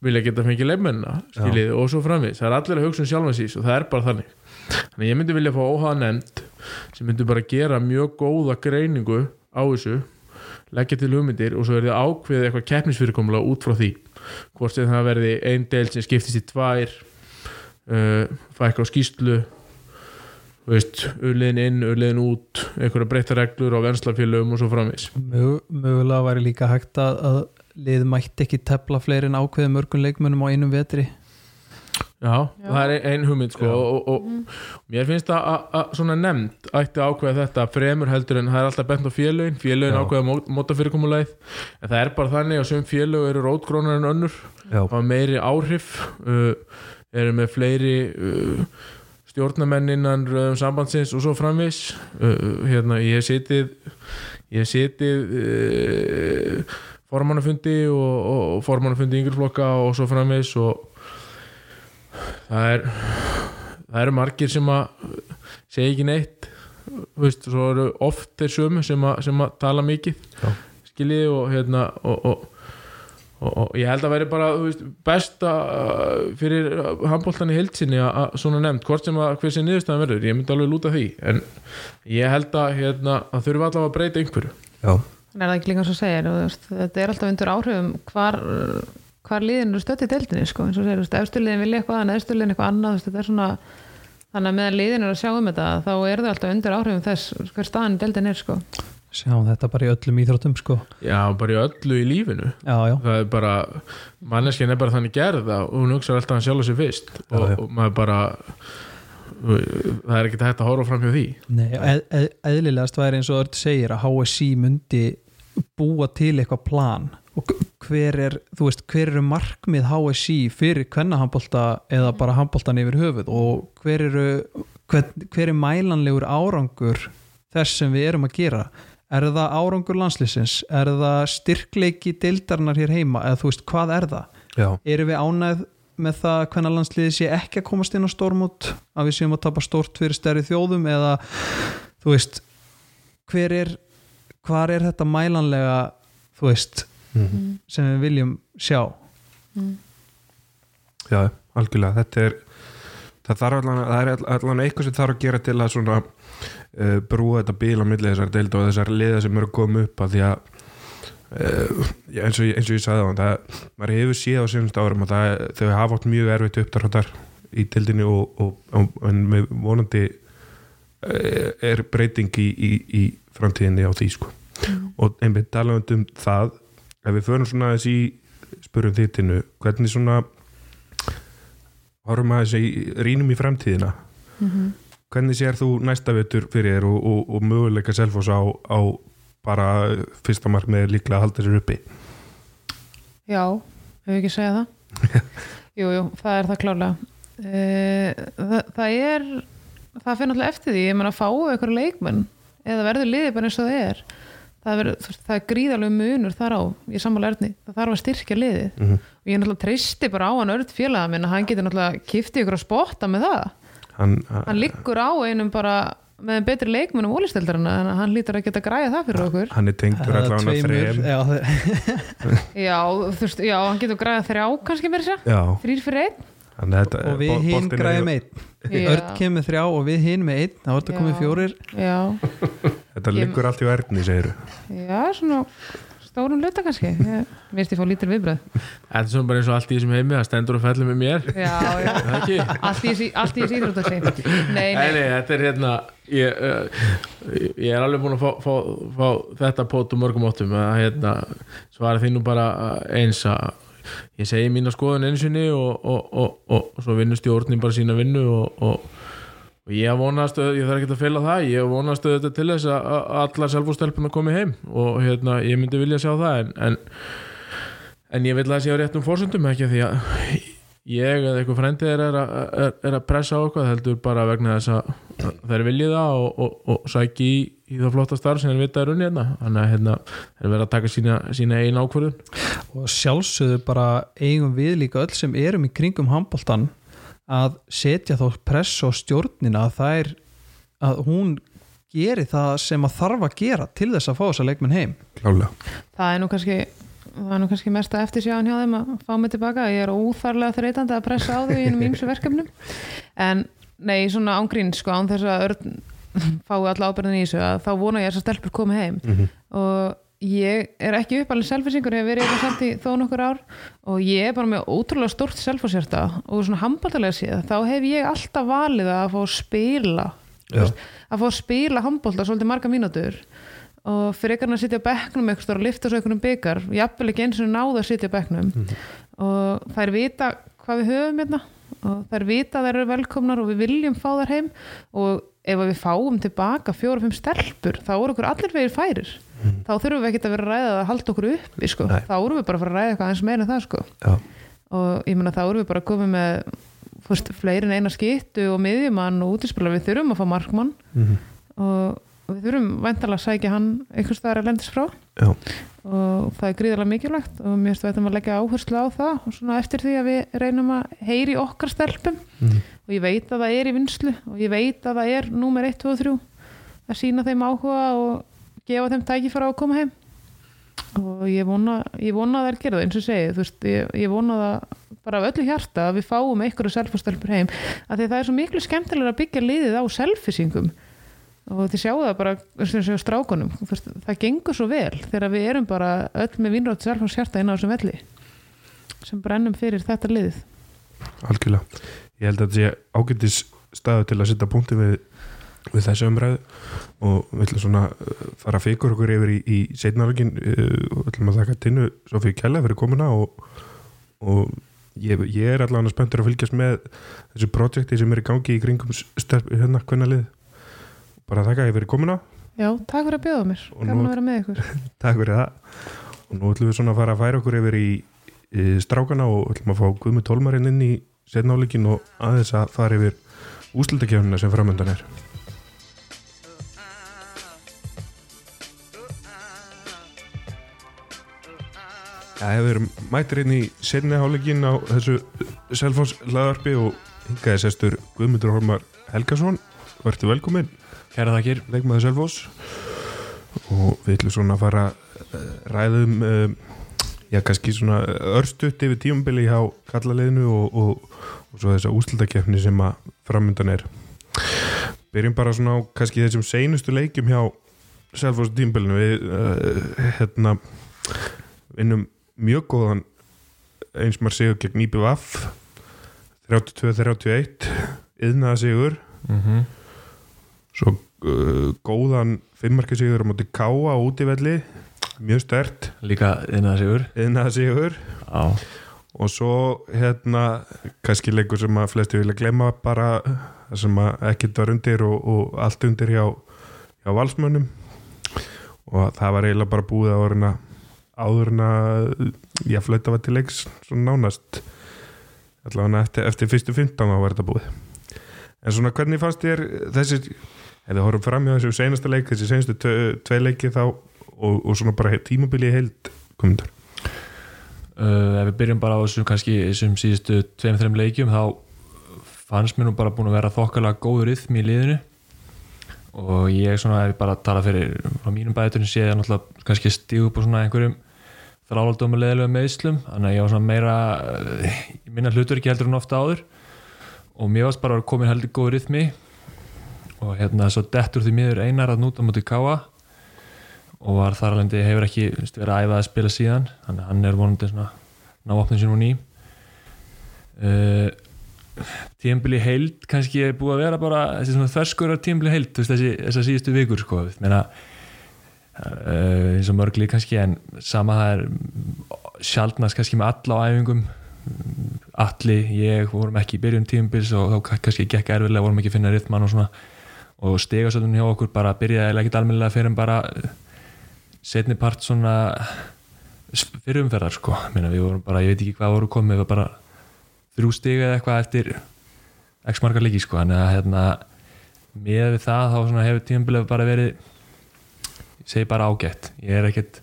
Speaker 4: vilja geta fengið leifmennina skiljið og svo framvís, það er allir að hugsa um sjálfan síns og það er bara þannig. Þannig að ég myndi vilja fá óhaða nefnd sem myndi bara gera mjög góða greiningu á þessu leggja til hugmyndir og svo verði ákveðið eitthvað keppnisfyrirkomulega út frá því hvort sem það verði ein del sem skiptist í tvær uh, fækka á skýslu urliðin inn, urliðin út einhverja breytta reglur á venslafélögum og svo framvís
Speaker 2: Mög, mögulega væri líka hægt að, lið mætti ekki tefla fleiri en ákveði mörgum leikmönnum á einum vetri
Speaker 4: Já,
Speaker 3: Já.
Speaker 4: það er ein hugmynd sko,
Speaker 1: Já.
Speaker 4: og, og, og mér finnst að, að, að svona nefnd ætti að ákveða þetta fremur heldur en það er alltaf bent á félögin félögin
Speaker 1: Já.
Speaker 4: ákveða mót, mótafyrirkomulæð en það er bara þannig að sum félög eru rótgrónar en önnur
Speaker 1: Já.
Speaker 4: hafa meiri áhrif uh, eru með fleiri uh, stjórnamenn innan röðum sambandsins og svo framvis uh, hérna, ég hef sitið ég hef sitið uh, formannafundi og, og, og formannafundi yngreflokka og svo framvis og það er það eru margir sem að segja ekki neitt veist, svo eru oft þeir sömu sem að, sem að tala mikið
Speaker 1: Já.
Speaker 4: skiljiði og hérna og, og, og, og ég held að veri bara veist, besta fyrir handbóltan í heilsinni að að svona nefnd hvort sem að hver sem niðurstaðan verður, ég myndi alveg lúta því en ég held að hérna, að þurfa allavega að breyta einhverju
Speaker 1: Já.
Speaker 3: En er það ekki líka svo segir, þú veist, þetta er alltaf undir áhrifum hvar, hvar liðin eru stödd í deildinni, sko, eins og segir, efsturliðin vilja eitthvað, en efsturliðin eitthvað annað, þú veist, þetta er svona, þannig að meðan liðin eru að sjá um þetta, þá er það alltaf undir áhrifum þess hver staðan í deildin er, sko.
Speaker 2: Sjáum þetta bara í öllum íþróttum sko.
Speaker 4: Já, bara í öllu í lífinu.
Speaker 2: Já, já,
Speaker 4: það er bara, manneskinn er bara þannig gerð að hún hugsa alltaf hann sjálf sér fyrst og,
Speaker 1: Já, já.
Speaker 4: og maður bara það er ekki hægt að horfa fram hjá því.
Speaker 2: Nei, eð, eð, eðlilegast væri eins og Örd segir að HSI myndi búa til eitthvað plan og hver er, þú veist, hver eru markmið HSI fyrir kvennahambolta eða bara hamboltan yfir höfuð? Og hver eru hver, hver er mælanlegur árangur þess sem við erum að gera? Er það árangur landslýsins er það styrkleiki deildarinnar hér heima? Eða þú veist, hvað er það?
Speaker 1: Já.
Speaker 2: erum við ánægð með það hvernig landsliði sé ekki að komast inn á stórmút að við séum að tapa stórt fyrir stærri þjóðum? Eða þú veist hver er hvar er þetta mælanlega þú veist
Speaker 1: Mhm.
Speaker 2: sem við viljum sjá.
Speaker 1: Já, algjörlega, þetta er það, þarf allan, það er allan eitthvað sem þarf að gera til að svona uh, brúa þetta bíl á milli þessar deild og þessar liða sem eru að koma upp að því að uh, eins, og, ég- eins og ég sagði á hann það, maður hefur séð á senast árum að það, þau hafa átt mjög erfitt uppdráttar í deildinni og, og, og en vonandi uh, er breyting í, í, í framtíðinni á því sko. Og einmitt talað um það ef við förum svona aðeins í spurum þittinu, hvernig svona horfum aðeins í rínum í framtíðina hvernig sér þú næsta vetur fyrir þér og, og, og möguleika selfos á, á bara fyrsta markmið líklega að halda sér uppi
Speaker 3: Já, hefur ekki segja það? jú, jú, það er það klárlega. Uh, það, það er það fyrir náttúrulega eftir því, ég meina að fáu eitthvað leikmenn eða verður liðið bara eins og það er það, það er gríðalegu munur þar á, ég sammála erni, það þarf að styrkja liðið.
Speaker 1: Mhm.
Speaker 3: og ég náttúrulega treysti bara á hann örd félaga minn að hann getur náttúrulega kiftið ykkur að spotta með það.
Speaker 1: Hann,
Speaker 3: hann liggur á einum bara með betri leikmennum ólistöldarana en hann lítur að geta græða það fyrir okkur.
Speaker 1: hann er tengdur
Speaker 2: Eða
Speaker 1: allavega
Speaker 2: tveimur,
Speaker 1: þrejum
Speaker 2: já,
Speaker 3: já, þú veist, já, hann getur græða þrjá kannski mér sér,
Speaker 1: já,
Speaker 3: þrýr fyrir einn.
Speaker 1: hann er þetta
Speaker 2: og við hinn græðum einn. Örn kemur þrjá og við hinn með einn. Þá er þetta
Speaker 3: Já.
Speaker 2: komið fjórir.
Speaker 3: Já,
Speaker 1: þetta liggur allt í verðni segir
Speaker 3: já, svona stórum luta kannski. Finnst ég fá lítir viðbröð
Speaker 4: Þetta er svona bara eins og allt í þessum heimi það stendur og fellur með mér.
Speaker 3: Já, já,
Speaker 4: Er það ekki?
Speaker 3: allt í í þessi íþróttasi nei,
Speaker 4: Nei,
Speaker 3: nei,
Speaker 4: nei, þetta er hérna ég, uh, ég er alveg búin að fá, fá, fá þetta pót um mörgum óttum að hérna, svara því nú bara eins að ég segi mína skoðun einu sinni og, og, og, og, svo vinnur stjórnin bara sína vinnu og, ég vonast ég þarf ekki að fela það, ég vonast þetta til þess að að allar selvfórstelpuna komi heim og hérna, ég myndi vilja sjá það en, en, en ég vil að það sé á réttum fórsöndum ekki því að ég eða eitthvað frendið er, að- er, er að pressa á eitthvað heldur bara vegna þess að þeir viljið það og sæki í, í það flotta starf sem er unni hérna. Þannig að hérna, þeir verða að taka sína, sína einn ákvörðun.
Speaker 2: Og sjálfsögðu bara eigum við líka öll sem erum í kringum handboltan að setja þá press á stjórnina að það er að hún geri það sem að þarf að gera til þess að fá þessa leikmenn heim.
Speaker 1: Klálega
Speaker 3: það er nú kannski það er nú kannski mest að eftir sjáðan hjá þeim að fá mig tilbaka, ég er óþarlega þreytandi að pressa á þau í einum ímsu verkefnum. En nei, svona ángrín sko, án þess að örn fái alla ábyrðin í þessu að þá vona ég að þessar stelpur komi heim. Og ég er ekki uppalinn selfisingur, hef verið eitthvað samt í þó nokkur ár. Og ég er bara með ótrúlega stórt selfasérta og svona handbóltalega séð þá hef ég alltaf valið að fá að spila
Speaker 1: Já.
Speaker 3: að fá að spila handbólta svolítið marga mínútur. Og fyrir einhvern að sitja á bekknum eitthvað og lifta svo einhvernum byggar jafnvel ekki eins og náða að sitja á bekknum. Og þær vita hvað við höfum hérna og þær vita að þær eru velkomnar og við viljum fá þær heim. Og ef við fáum tilbaka fjóra-fimm stelpur þá eru okkur allir vegir færir. Þá þurfum við ekki að vera að ræða að halda okkur uppi sko. Þá erum við bara að fara að ræða eitthvað eins meira en það sko. og ég meina þá erum við bara að koma með fyrst, fleiri en eina skittu og miðjumann og útispila við þurfum að fá markmann.
Speaker 1: Mhm.
Speaker 3: og við þurfum væntalega að sækja hann einhvers staðar að lendis frá
Speaker 1: já,
Speaker 3: og það er gríðarlega mikilvægt og mér ættum að leggja áherslu á það og svona eftir því að við reynum að heyri okkar stelpum.
Speaker 1: Mhm.
Speaker 3: og ég veit að það er í vinslu og ég veit að það er númer 1, 2 og 3 að sína þeim áhuga og gefa þeim tækifæra á að koma heim. Og ég vona, ég vona að það er gerða eins og segið, þú veist, ég, ég vona það bara af öllu hjarta að við fáum einhverju selfastelpur heim, að því að það er svo miklu skemmtilega að byggja liðið á selfisingum og þið sjáu það bara séu strákunum, það gengur svo vel þegar við erum bara öll með vinnrátt selfans hjarta inn á þessum velli sem brennum fyrir þetta liðið.
Speaker 1: Algjörlega. Ég held að þetta sé ágættis staðu til að setja punkti við, við þessu umræðu og við ætlum svona uh, fara að fikur okkur yfir í, í setnarlegin og við ætlum að þakka tinnu Sofíu Kjella fyrir komuna og, og ég, ég er allavega spenntur að fylgjast með þessu projekti sem er í gangi í kringum hérna hvernig lið bara þakka ég fyrir komuna.
Speaker 3: Já, takk fyrir að bjóða mér,
Speaker 1: nú-
Speaker 3: að vera með ykkur.
Speaker 1: Takk fyrir það. Og nú ætlum við svona að fara að færa okkur yfir í, í strákana og ætlum að fá Guðmund Tólmarinn inn í setnáleikin og aðeins að fara yfir úslutakefnina sem framöndan er. Við erum mættir inn í setni háleikin á þessu Selfoss laðarpi og hingaði sestur Guðmundur Hormar Helgason. Vertu velkominn
Speaker 4: Kæra þakkir
Speaker 1: leikmaður Selfoss. Og við ætlum svona að fara uh, ræðum uh, já kannski svona örstutt yfir tímabili hjá kallaliðinu og, og, og svo þessa úslutakefni sem að framöndan er. Byrjum bara svona á kannski þessum seinustu leikjum hjá Selfoss tímabilinu. Við uh, hérna vinnum mjög góðan eins maður sigur gegn IBVF 32-31 yðnaða sigur
Speaker 4: mm -hmm.
Speaker 1: Svo uh, góðan fimmarki sigur á móti Káa á útivelli mjög stert
Speaker 4: Líka innan sigur
Speaker 1: og svo hérna kannski leikur sem að flesti vilja glemma bara sem að ekkert var undir og, og allt undir hjá, hjá valsmönnum. Og það var eiginlega bara búið að orðina áður en að ég flöta var til leiks svona nánast. Allavega eftir, eftir fyrstu 15 þá var þetta búið. En svona hvernig fannst þér þessi ef við horfum fram hjá þessu senasta leik þessi senastu tve- tvei leiki þá og, og svona bara tímabili í heild komundur
Speaker 5: uh, ef við byrjum bara á þessum kannski þessum síðustu tveim, þreim leikjum þá fannst mér nú bara búin að vera þokkalega góður rithmi í liðinu. Og ég svona ef ég bara tala fyrir frá mínum bæturinn sé ég náttúrulega kannski stíg upp á svona einhverjum þrálaldum og leðilegum meðslum þannig að ég var svona meira í minna hlutur ekki heldur en ofta áður. Og mér varst bara að vera komin heldur góður rithmi og hérna svo dettur því miður einar að núta mútið káa og var þar alveg hefur ekki verið að æfa að spila síðan. Þannig að hann er vonandi svona ná opnum sínum ný. Uh, tímbili heild kannski er búið að vera bara þessi svona þverskurar tímbili heild þessi, þessar síðustu vikur sko. Meina uh, eins og mörgli kannski en sama það er sjaldnast kannski með alla á æfingum. Alli, ég vorum ekki í byrjun tímbils og þá kannski gekk erfilega vorum ekki að finna rithman og svona og stegasöldun hjá okkur bara byrjaði eiginlega ekkert almennilega fyrir en bara setni part svona fyrir umferðar sko. Meina, við vorum bara, ég veit ekki hvað voru komið við varum bara þrjú stiga eða eitthvað eftir x margar leiki sko. Að hérna með við það þá hefur tímabilið bara verið ég segi bara ágætt. Ég er ekkert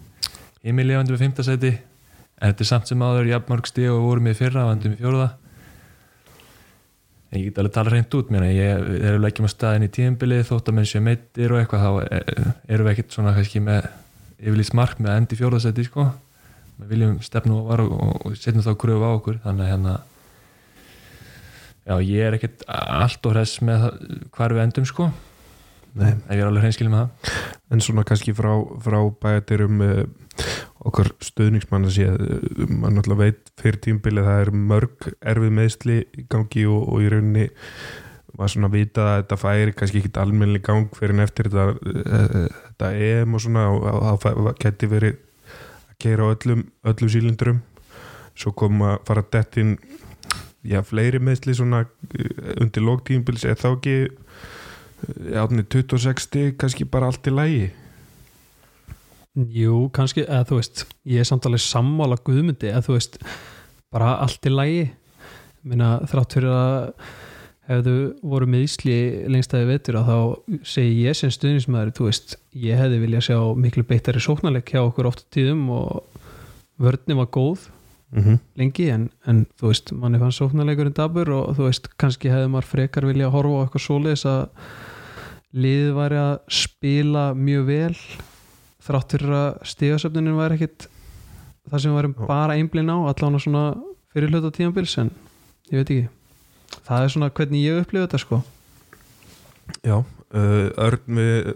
Speaker 5: heimilífandi við fimmtasæti en þetta er samt sem áður jafn mörg stig og við vorum í fyrra og endum í fjóruða en ég get alveg tala reynd út mér ég við erum leggjum að staðin í tímabilið þótt að menn sé meittir og eitthvað þá erum við ekkert svona kannski með yfirlýst mark með að endi fjóruðasæti sko. Við viljum stefnu og, og, og, og setjum þá gröfu á okkur þannig að hérna já ég er ekkert allt og hress með hvar við endum sko
Speaker 1: Nei.
Speaker 5: ef ég er alveg hreinskilin með það
Speaker 1: en svona kannski frá, frá bæjatirum uh, okkar stöðningsmann að sé uh, mann náttúrulega veit fyrir tímbilið það er mörg erfið meðsli í gangi og, og í rauninni var svona að vita að þetta færi kannski ekki almenni gang fyrir en eftir þetta, uh, þetta EM og svona og það geti verið að keira á öllum, öllum sílindurum svo kom að fara að dettin já, fleiri meðsli svona uh, undir lóktímbils eða þá ekki átni 26 stig kannski bara allt í lægi
Speaker 2: Jú, kannski, eða þú veist ég er samt alveg sammála guðmundi eða þú veist, bara allt í lægi minna þrátt fyrir að hefðu voru meðsli lengstæði vetur að þá segi ég sem stuðnismæður, þú veist, ég hefði vilja sjá miklu beittari sóknarleik hjá okkur oft tíðum og vörnni var góð
Speaker 1: mm -hmm.
Speaker 2: lengi en, en þú veist, manni fann sóknarleikurinn dabur og þú veist, kannski hefði maður frekar vilja horfa á eitthvað svoleiðis að liðið væri að spila mjög vel þrátt fyrir að stigasöfnunin væri ekkit það sem við værum
Speaker 1: Já.
Speaker 2: bara einblinn á allan á svona fyrir hluta tímabils en ég veit ekki. Það er svona hvernig ég upplifa þetta sko.
Speaker 1: Já, uh, Örn við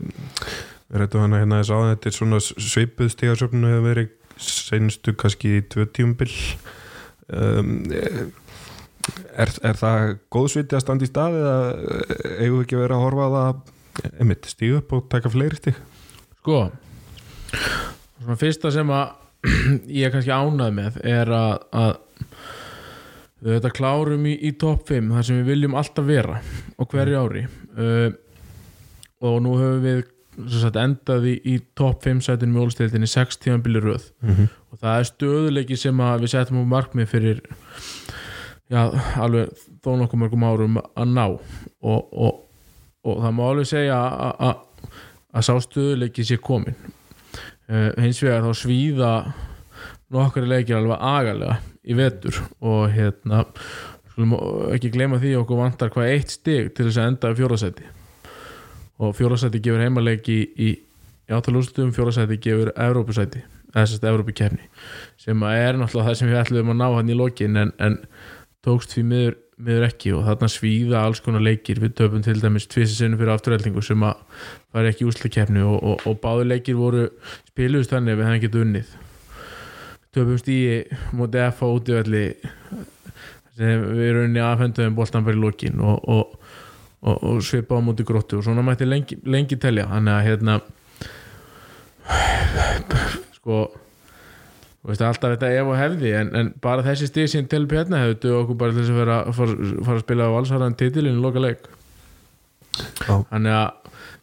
Speaker 1: rættum hana hérna þess að þetta er svona svipuð stigarsöfnu hefur verið senstu kannski í tvö tíumbil um, er, er það góðsviti að standa í stað eða eh, eigum við ekki að vera að horfa á það einmitt, stígu upp og taka fleiri stíg
Speaker 4: Sko Svona fyrsta sem að ég er kannski ánað með er að, að við þetta klárum í, í topp 5 þar sem við viljum alltaf vera á hverju ári. Uh, og nú höfum við sagt, endað í, í topp 5 sætunum í ólstildinni 6 tímanbili röð.
Speaker 1: Mm -hmm.
Speaker 4: og það er stöðuleiki sem við settum á markmið fyrir já, alveg þó nokkuð mörgum árum að ná. Og, og, og það má alveg segja að- að að sá stöðuleiki sé komin uh, hins vegar þá svíða nokkari leikir alveg agalega í vetur og hérna ekki gleyma því okkur vantar hvað eitt stig til þess að enda fjórasæti og fjórasæti gefur heimaleiki í, í átalústum fjórasæti gefur Evrópusæti sérst Evrópukefni sem er náttúrulega það sem við ætlum að ná hann í lokin en, en tókst því miður, miður ekki og þarna svíða alls konar leikir. Við töpum til dæmis tvissi sinnum fyrir afturhæltingu sem að fara ekki úsleikefni og, og, og báðu leikir voru spiluðust þannig að við hefum getið unnið. Töpum stíi móti F á útivelli sem við erum unni aðfenduðum boltan fyrir lokin og, og, svipa á móti gróttu og svona mætti lengi, lengi telja. Þannig að hérna sko veist alltaf þetta ef og hefði en, en bara þessi stíð sín til pjarna hefur dög okkur bara til þess að fara, fara, fara að spila á allsharðan titilinu loka leik
Speaker 1: Já.
Speaker 4: þannig að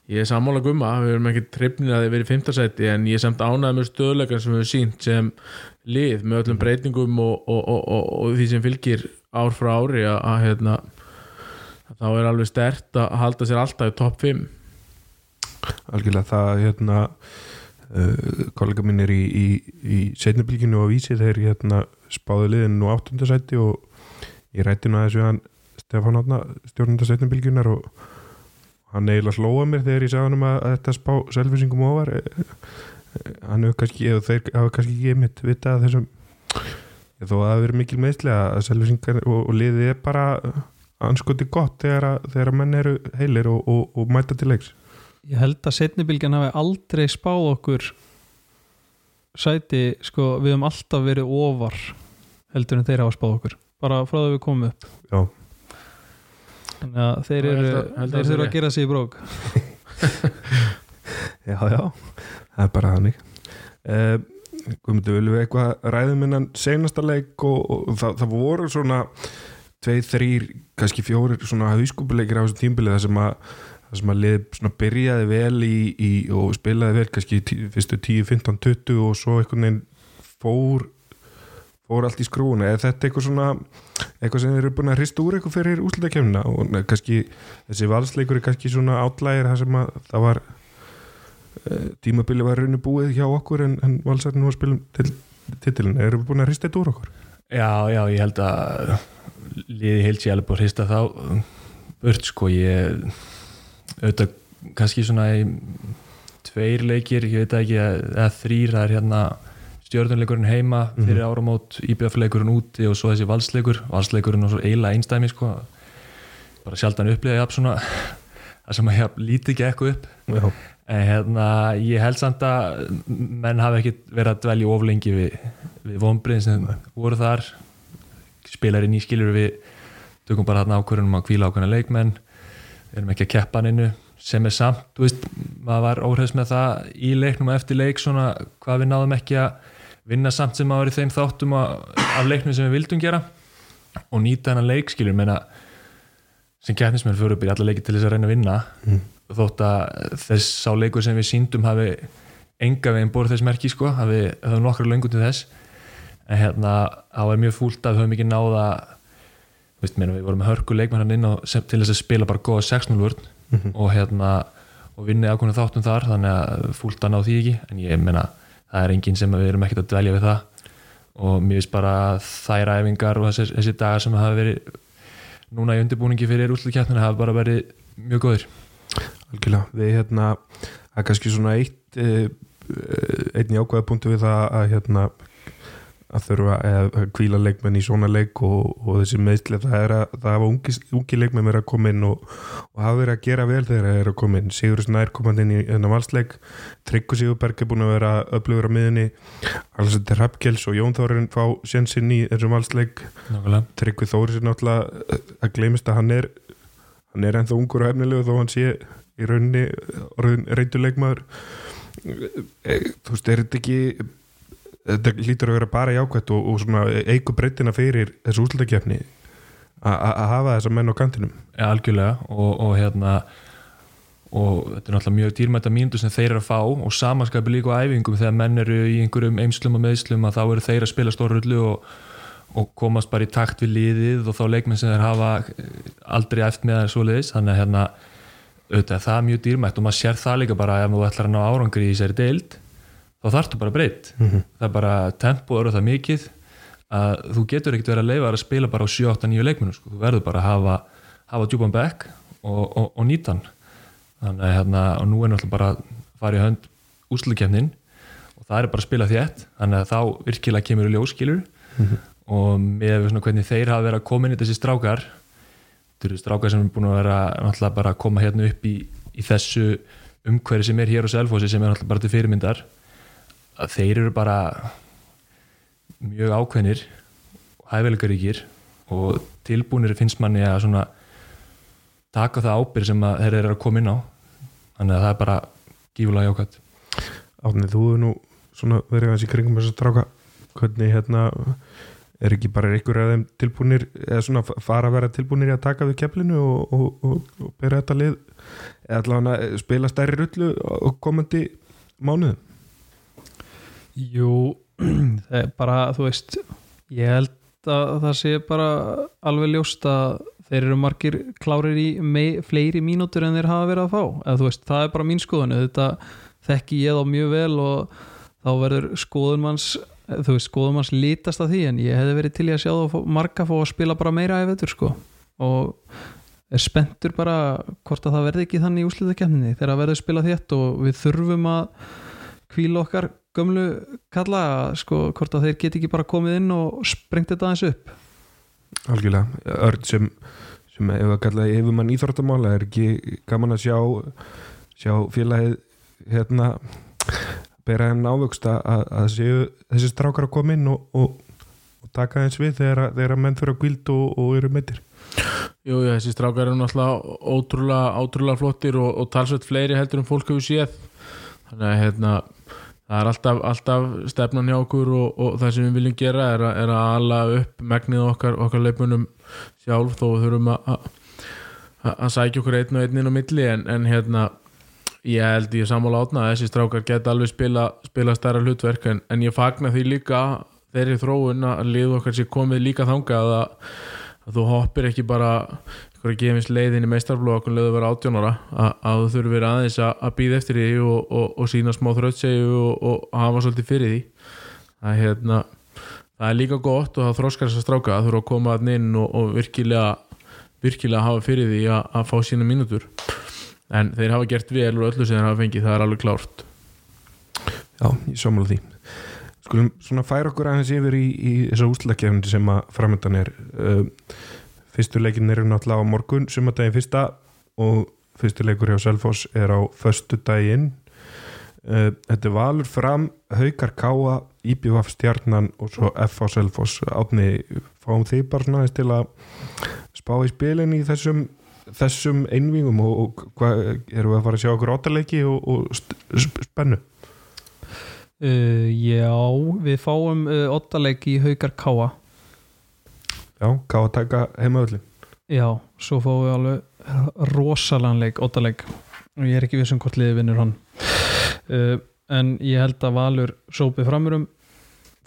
Speaker 4: ég er sammála gumma, við erum ekki trefnir að þið verið í fimmtasæti en ég er samt ánægð með stöðleikan sem við hefum sínt sem lið með öllum breytingum og, og, og, og, og því sem fylgir ár frá ári að, að hérna þá er alveg stert að halda sér alltaf í topp 5
Speaker 1: algjörlega það hérna uh, kollega mínir í, í, í setnabylginu og vísi þeir hérna spáðu liðin nú áttundasætti og ég rætti nú aðeins við hann Stefán Átna, stjórnunda setnabylginar og hann eiginlega slóa mér þegar ég sagði hann um að, að þetta spá selvisingum ofar. Eh, eh, hann hefur kannski, eða þeir hafa kannski ekki mitt vita að þessum þó að það verið mikil meðslega að selvisingar og, og liðið er bara anskoti gott þegar að, þegar að menn eru heilir og, og, og mæta til leiks
Speaker 2: ég held að setnibilgjan hafi aldrei spáð okkur sæti, sko, við höfum alltaf verið ofar heldur en þeir hafa spáð okkur. Bara frá það við komum upp.
Speaker 1: Já.
Speaker 2: þannig að þeir eru þeir þurfa að gera sig í brók.
Speaker 1: Já, já, það er bara þannig. Uh, Guðmundur, viljum við eitthvað ræðum innan seinasta leik og, og það, það voru svona tveir, þrýr, kannski fjórir svona hauskúpuleikir á þessum tímbilið þar sem að það sem að lið byrjaði vel í, í og spilaði vel kannski tí, fyrstu 10, 15, 20 og svo einhvern veginn fór fór allt í skrúuna eða þetta eitthvað svona eitthvað sem eru búin að hrista úr eitthvað fyrir úslutakefnina og kannski þessi valsleikur er kannski svona átlægir það sem að það var eh, tímabili var raunni búið hjá okkur en, en valsarinn var að spila um til titilin, erum við búin að hrista þetta úr okkur?
Speaker 5: Já, já, ég held að liði heilt sér alveg búið að hrista þá burt sko. Ég auðvitað kannski svona í tveir leikir, ég veit ekki eða þrýr, það er hérna stjórnleikurinn heima fyrir áramót íbjöfleikurinn úti og svo þessi valsleikur. Valsleikurinn og svo eiginlega einstæmi sko. Bara sjaldan upplifa ég svona það sem að ég líti ekki eitthvað upp.
Speaker 1: Já,
Speaker 5: En hérna, ég held samt að menn hafi ekki verið að dvelja of lengi við, við vonbriðin sem voru þar. Spilarinn í skilur við tökum bara þarna ákvörðunum að kvíla ákveðna leikmenn erum ekki að keppa hann innu sem er samt, þú veist, maður var óhrefs með það í leiknum og eftir leik svona hvað við náðum ekki að vinna samt sem maður í þeim þáttum að, af leiknum sem við vildum gera og nýta hennar leik skilur, menna sem keppnismenn fyrir upp í alla leiki til þess að reyna að vinna. Þótt að þess sá leikur sem við síndum hafi enga veginn borð þess merki sko, hafi, hafi nokkra löngu til þess. En hérna, það var mjög fúlt að við höfum ekki náða veist, meina, við vorum með hörku leikmann hann inn á, sem, til þess að spila bara góða 6-0 vörn og hérna og vinni ákveðinu þáttum þar þannig að fúlt að ná því ekki. En ég meina, það er enginn sem við erum ekkert að dvelja við það. Og mér finnst bara þær æfingar og þessi, þessi dagar sem hafa verið núna í undirbúningi fyrir úrslutkjæftinu hafa bara verið mjög góðir.
Speaker 1: Algjörlega, við hérna það er kannski svona eitt eh, einn jákvæða punktu við það að hérna að þurfa að kvíla leikmenn í svona leik og, og þessi meðsli það er að það hafa ungi, ungi leikmenn verið að koma inn og, og hafa verið að gera vel þegar það er að koma inn. Sigur Snær komandi inn í þennan valsleik. Tryggur Sigurberg er búin að vera öflugur á miðunni Alessandir Rappkjells og Jón Þórin fá sénsinn í þessum valsleik. Tryggvi Þóris er náttúrulega að gleymist að hann er hann er ennþá ungur og hefnilegu þó hann sé í rauninni reynduleikmaður þú veist, er þetta ekki þetta lítur að vera bara jákvætt og, og svona eigu breytina fyrir þessu úslutakefni að hafa þessa menn á kantinum.
Speaker 5: Ja, algjörlega. Og, og hérna og þetta er náttúrulega mjög dýrmæta mínútur sem þeir eru að fá og samanskapi líka á æfingum. Þegar menn eru í einhverjum eimslum og meðslum að þá eru þeir að spila stórullu og, og komast bara í takt við liðið og þá leikmenn sem þeir hafa aldrei eftir með það svoleiðis. Þannig að hérna auðvitað, það er mjög dýrmætt og maður sér það líka bara ef þú ætlar að ná árangri í þessari deild þá þarftu bara breytt. Það er bara tempo eru það mikið að þú getur ekkert verið að leifa að spila bara á 7-8-9 leikmennu sko. þú verður bara að hafa, hafa djúpan back og, og, og nýta hann. Þannig að hérna, og nú er náttúrulega bara að fara í hönd úslukefnin og það er bara að spila þétt þannig að þá virkilega kemur í ljóskilur og með svona hvernig þeir hafa verið að koma inn í þessi strákar þetta eru strákar sem er búin að vera náttúrulega bara að koma hérna upp í, í þessu umhverfi sem er hér á Selfossi sem er náttúrulega bara til fyrirmyndar að þeir eru bara mjög ákveðnir hæfileikaríkir og tilbúinir finnst manni að svona taka það ábyrg sem þeir eru að koma inn á. Þannig að það er bara gífulega jákvæmt
Speaker 1: Átnið, þú hefur nú svona verið aðeins í kringum þess að stráka. Hvernig hérna er ekki bara einhver af þeim tilbúinir eða svona fara að vera tilbúinir í að taka við keflinu og, og, og, og bera þetta lið? Eða allavega spila stærri rullu á komandi mánuðum
Speaker 2: Jú, það er bara, þú veist ég held að það sé bara alveg ljóst að þeir eru margir klárir í mei, fleiri mínútur en þeir hafa verið að fá. Eða veist, það er bara mín skoðun. Þetta þekki ég þá mjög vel og þá verður skoðun manns þú veist, skoðun manns lítast að því en ég hefði verið til í að sjá þá fá- marga fá að spila bara meira í vetur sko. Og er spenntur bara hvort að það verði ekki þannig í úslitakefninni þegar það verður spila þétt og við þurfum að kvíla okkar gömlu kalla sko, hvort að þeir geti ekki bara komið inn og sprengt þetta aðeins upp?
Speaker 1: Algjörlega. Örn sem, sem ef að kalla yfirmann íþróttamála er ekki gaman að sjá sjá félagið hérna bera henn ávöxt að, að, séu þessi strákar að koma inn og, og, og taka eins við þegar, þegar menn fyrir að kvíld og, og eru meittir
Speaker 4: Jú, jú, þessi strákar eru náttúrulega ótrúlega, ótrúlega flottir og, og talsveit fleiri heldur en fólk hefur séð. Þannig að hérna það er alltaf, alltaf stefnan hjá okkur og, og það sem við viljum gera er, að- er að ala upp megnið okkar, okkar leipunum sjálf þó þurfum að að- sækja okkur einn og einn inn á milli en, en hérna ég held ég sammála átna að þessi strákar geta alveg spila, spila stærra hlutverk en, en ég fagna því líka þeirri þróun að liðu okkar sér komið líka þangað að að þú hoppir ekki bara einhverja gefins leiðin í meistarflokk og leiður vera átjónara að, að þú þurfir aðeins að, að býða eftir því og, og, og sína smá þrautsegu og, og hafa svolítið fyrir því. Það, hérna, það er líka gott og það þroskar þess að stráka að þurfa að koma að inn og, virkilega virkilega hafa fyrir því að, að fá sína mínútur. En þeir hafa gert vel og öllu sem þeir hafa fengið, það er alveg klárt.
Speaker 1: Já, ég sammála því. Skulum svona færa okkur aðeins yfir í, í þessa úslakefndi sem að framöndan er. Uh, Fyrstu leikin eru náttúrulega á morgun sumardaginn fyrsta og fyrstu leikur hjá Selfoss er á föstu daginn uh, Þetta Valur fram, Haukar Káa IBVF Stjarnan og svo FH Selfoss. Átni, fáum þið bara svona til að spá í spilin í þessum þessum einvígum og, og hvað erum við að fara að sjá okkur áttaleiki og, og spennu?
Speaker 2: Uh, Já, við fáum uh, ottaleik í Haukar Káa
Speaker 1: Já, hvað að taka heimaöllin
Speaker 2: Já, svo fáum við alveg rosalanleik, ottaleik og ég er ekki vissum hvort liði vinnur hann. Uh, en ég held að Valur sópi framurum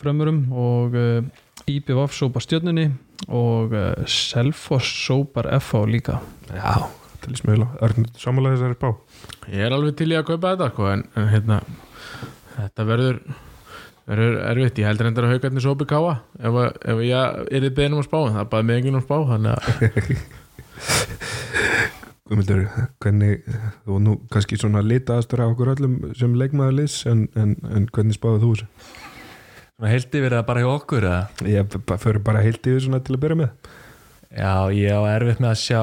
Speaker 2: framurum og uh, IBVF sópa stjörnunni og uh, Selfoss sópar FH líka.
Speaker 1: Já, til í Örn, samanlega þessari spá?
Speaker 4: Ég er alveg til í að kaupa þetta sko, en, en hérna, þetta verður verður erfitt, ég heldur endur að haugarnir sópi káa ef, að- ef ég er í beðnum að spá það er bara með enginn að spá þannig að
Speaker 1: Guðmundur, hvernig þú nú kannski svona litaðastur af okkur öllum sem leikmaður liðs en, en, en hvernig spáðu þú þessu?
Speaker 5: Svona heildi verið það bara hjá okkur eða?
Speaker 1: Ég fyrir bara heilt yfir svona til að byrja með
Speaker 5: Já, ég á erfitt með að sjá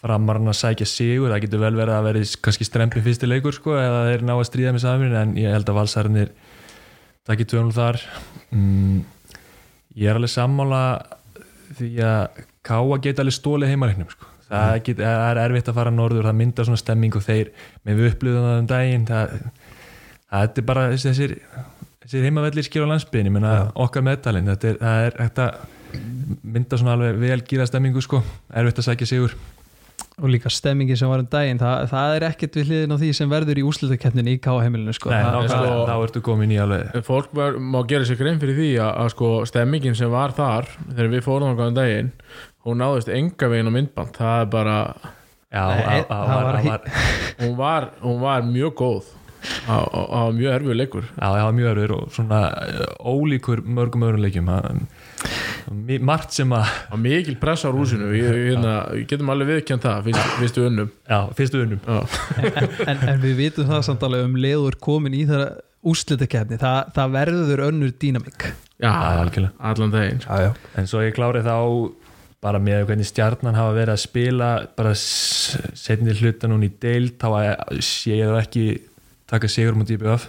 Speaker 5: framarinn að sækja sigur, það getur vel verið að verið kannski strempi fyrsti leikur sko eða þeir ná að stríða með samin en ég held að valsarnir takki tjónul þar. Mm, ég er alveg sammála því að Káa geta alveg stólið heimaleiknum sko. það, get, það er erfitt að fara norður það myndar svona stemming og þeir með við upplöðum það um daginn það, það er bara þessi- þessir, þessir heimavellir skil á menna okkar meðtalinn þetta er, það er þetta mynda svona alveg vel gýra stemmingu sko, erfitt að sækja sigur
Speaker 2: og líka stemmingi sem var um daginn það, það er ekkert við hliðin á því sem verður í úrslutakeppninni í Káa heimilinu sko.
Speaker 4: Sko-
Speaker 5: þá ertu komin í alveg
Speaker 4: fólk var, má gera sér grein fyrir því að, að sko stemmingin sem var þar þegar við fórum á hvaðan daginn hún náðist enga veginn á myndband. Það er bara,
Speaker 5: já,
Speaker 2: Nei,
Speaker 5: á- á-
Speaker 2: það
Speaker 5: var,
Speaker 2: var-
Speaker 5: var,
Speaker 4: hún var, hún var mjög góð. Var mjög erfið leikur.
Speaker 5: Já, var mjög erfur og svona eh, ólíkur mörgum öðrum leikjum. Það- margt sem að
Speaker 4: það var mikil press á rúsinu. Við, hérna, við getum alveg viðkjönd það fyrst, fyrstu unnum.
Speaker 5: Já, fyrstu unnum.
Speaker 4: Já.
Speaker 2: en, en við vitum það samt alveg um leiður komin í þeirra úrslutakeppni það, það verður önnur dýnamík.
Speaker 4: Já, allan daginn
Speaker 1: Já, já.
Speaker 5: En svo ég klári þá bara með hvernig stjarnan hafa verið að spila bara setni hluta núna í deild þá sé ég það ekki taka sigur mútið IBF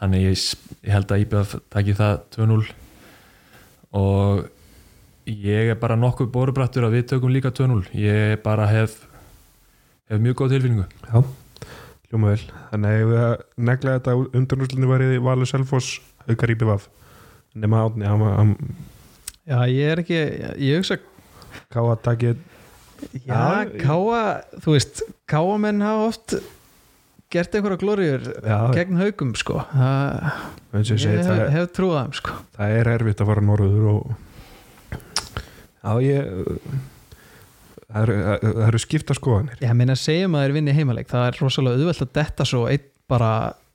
Speaker 5: þannig ég, ég held að IBF taki það 2-0 og ég er bara nokkuð borubrattur að við tökum líka 2-0 ég bara hef hef mjög góð tilfinningu.
Speaker 1: Já, hljóma vel. Þannig að við að negla þetta undanúslunni var í Valur Selfoss Haukar IBVF nema átni hann
Speaker 2: já ég er ekki, ég hugsa
Speaker 1: ká að taki
Speaker 2: já,
Speaker 1: Já,
Speaker 2: Káa, þú veist Káa menn hafa oft gert einhverja glóriur
Speaker 1: Já,
Speaker 2: gegn haugum sko. Það,
Speaker 1: ég segi
Speaker 2: hef,
Speaker 1: það,
Speaker 2: hef þeim sko.
Speaker 1: það er erfitt að fara norður og Já, ég það eru, það eru skipta skoðanir.
Speaker 2: Ég meina segjum að þeir vinni heimaleik það er rosalega auðvelt að detta svo bara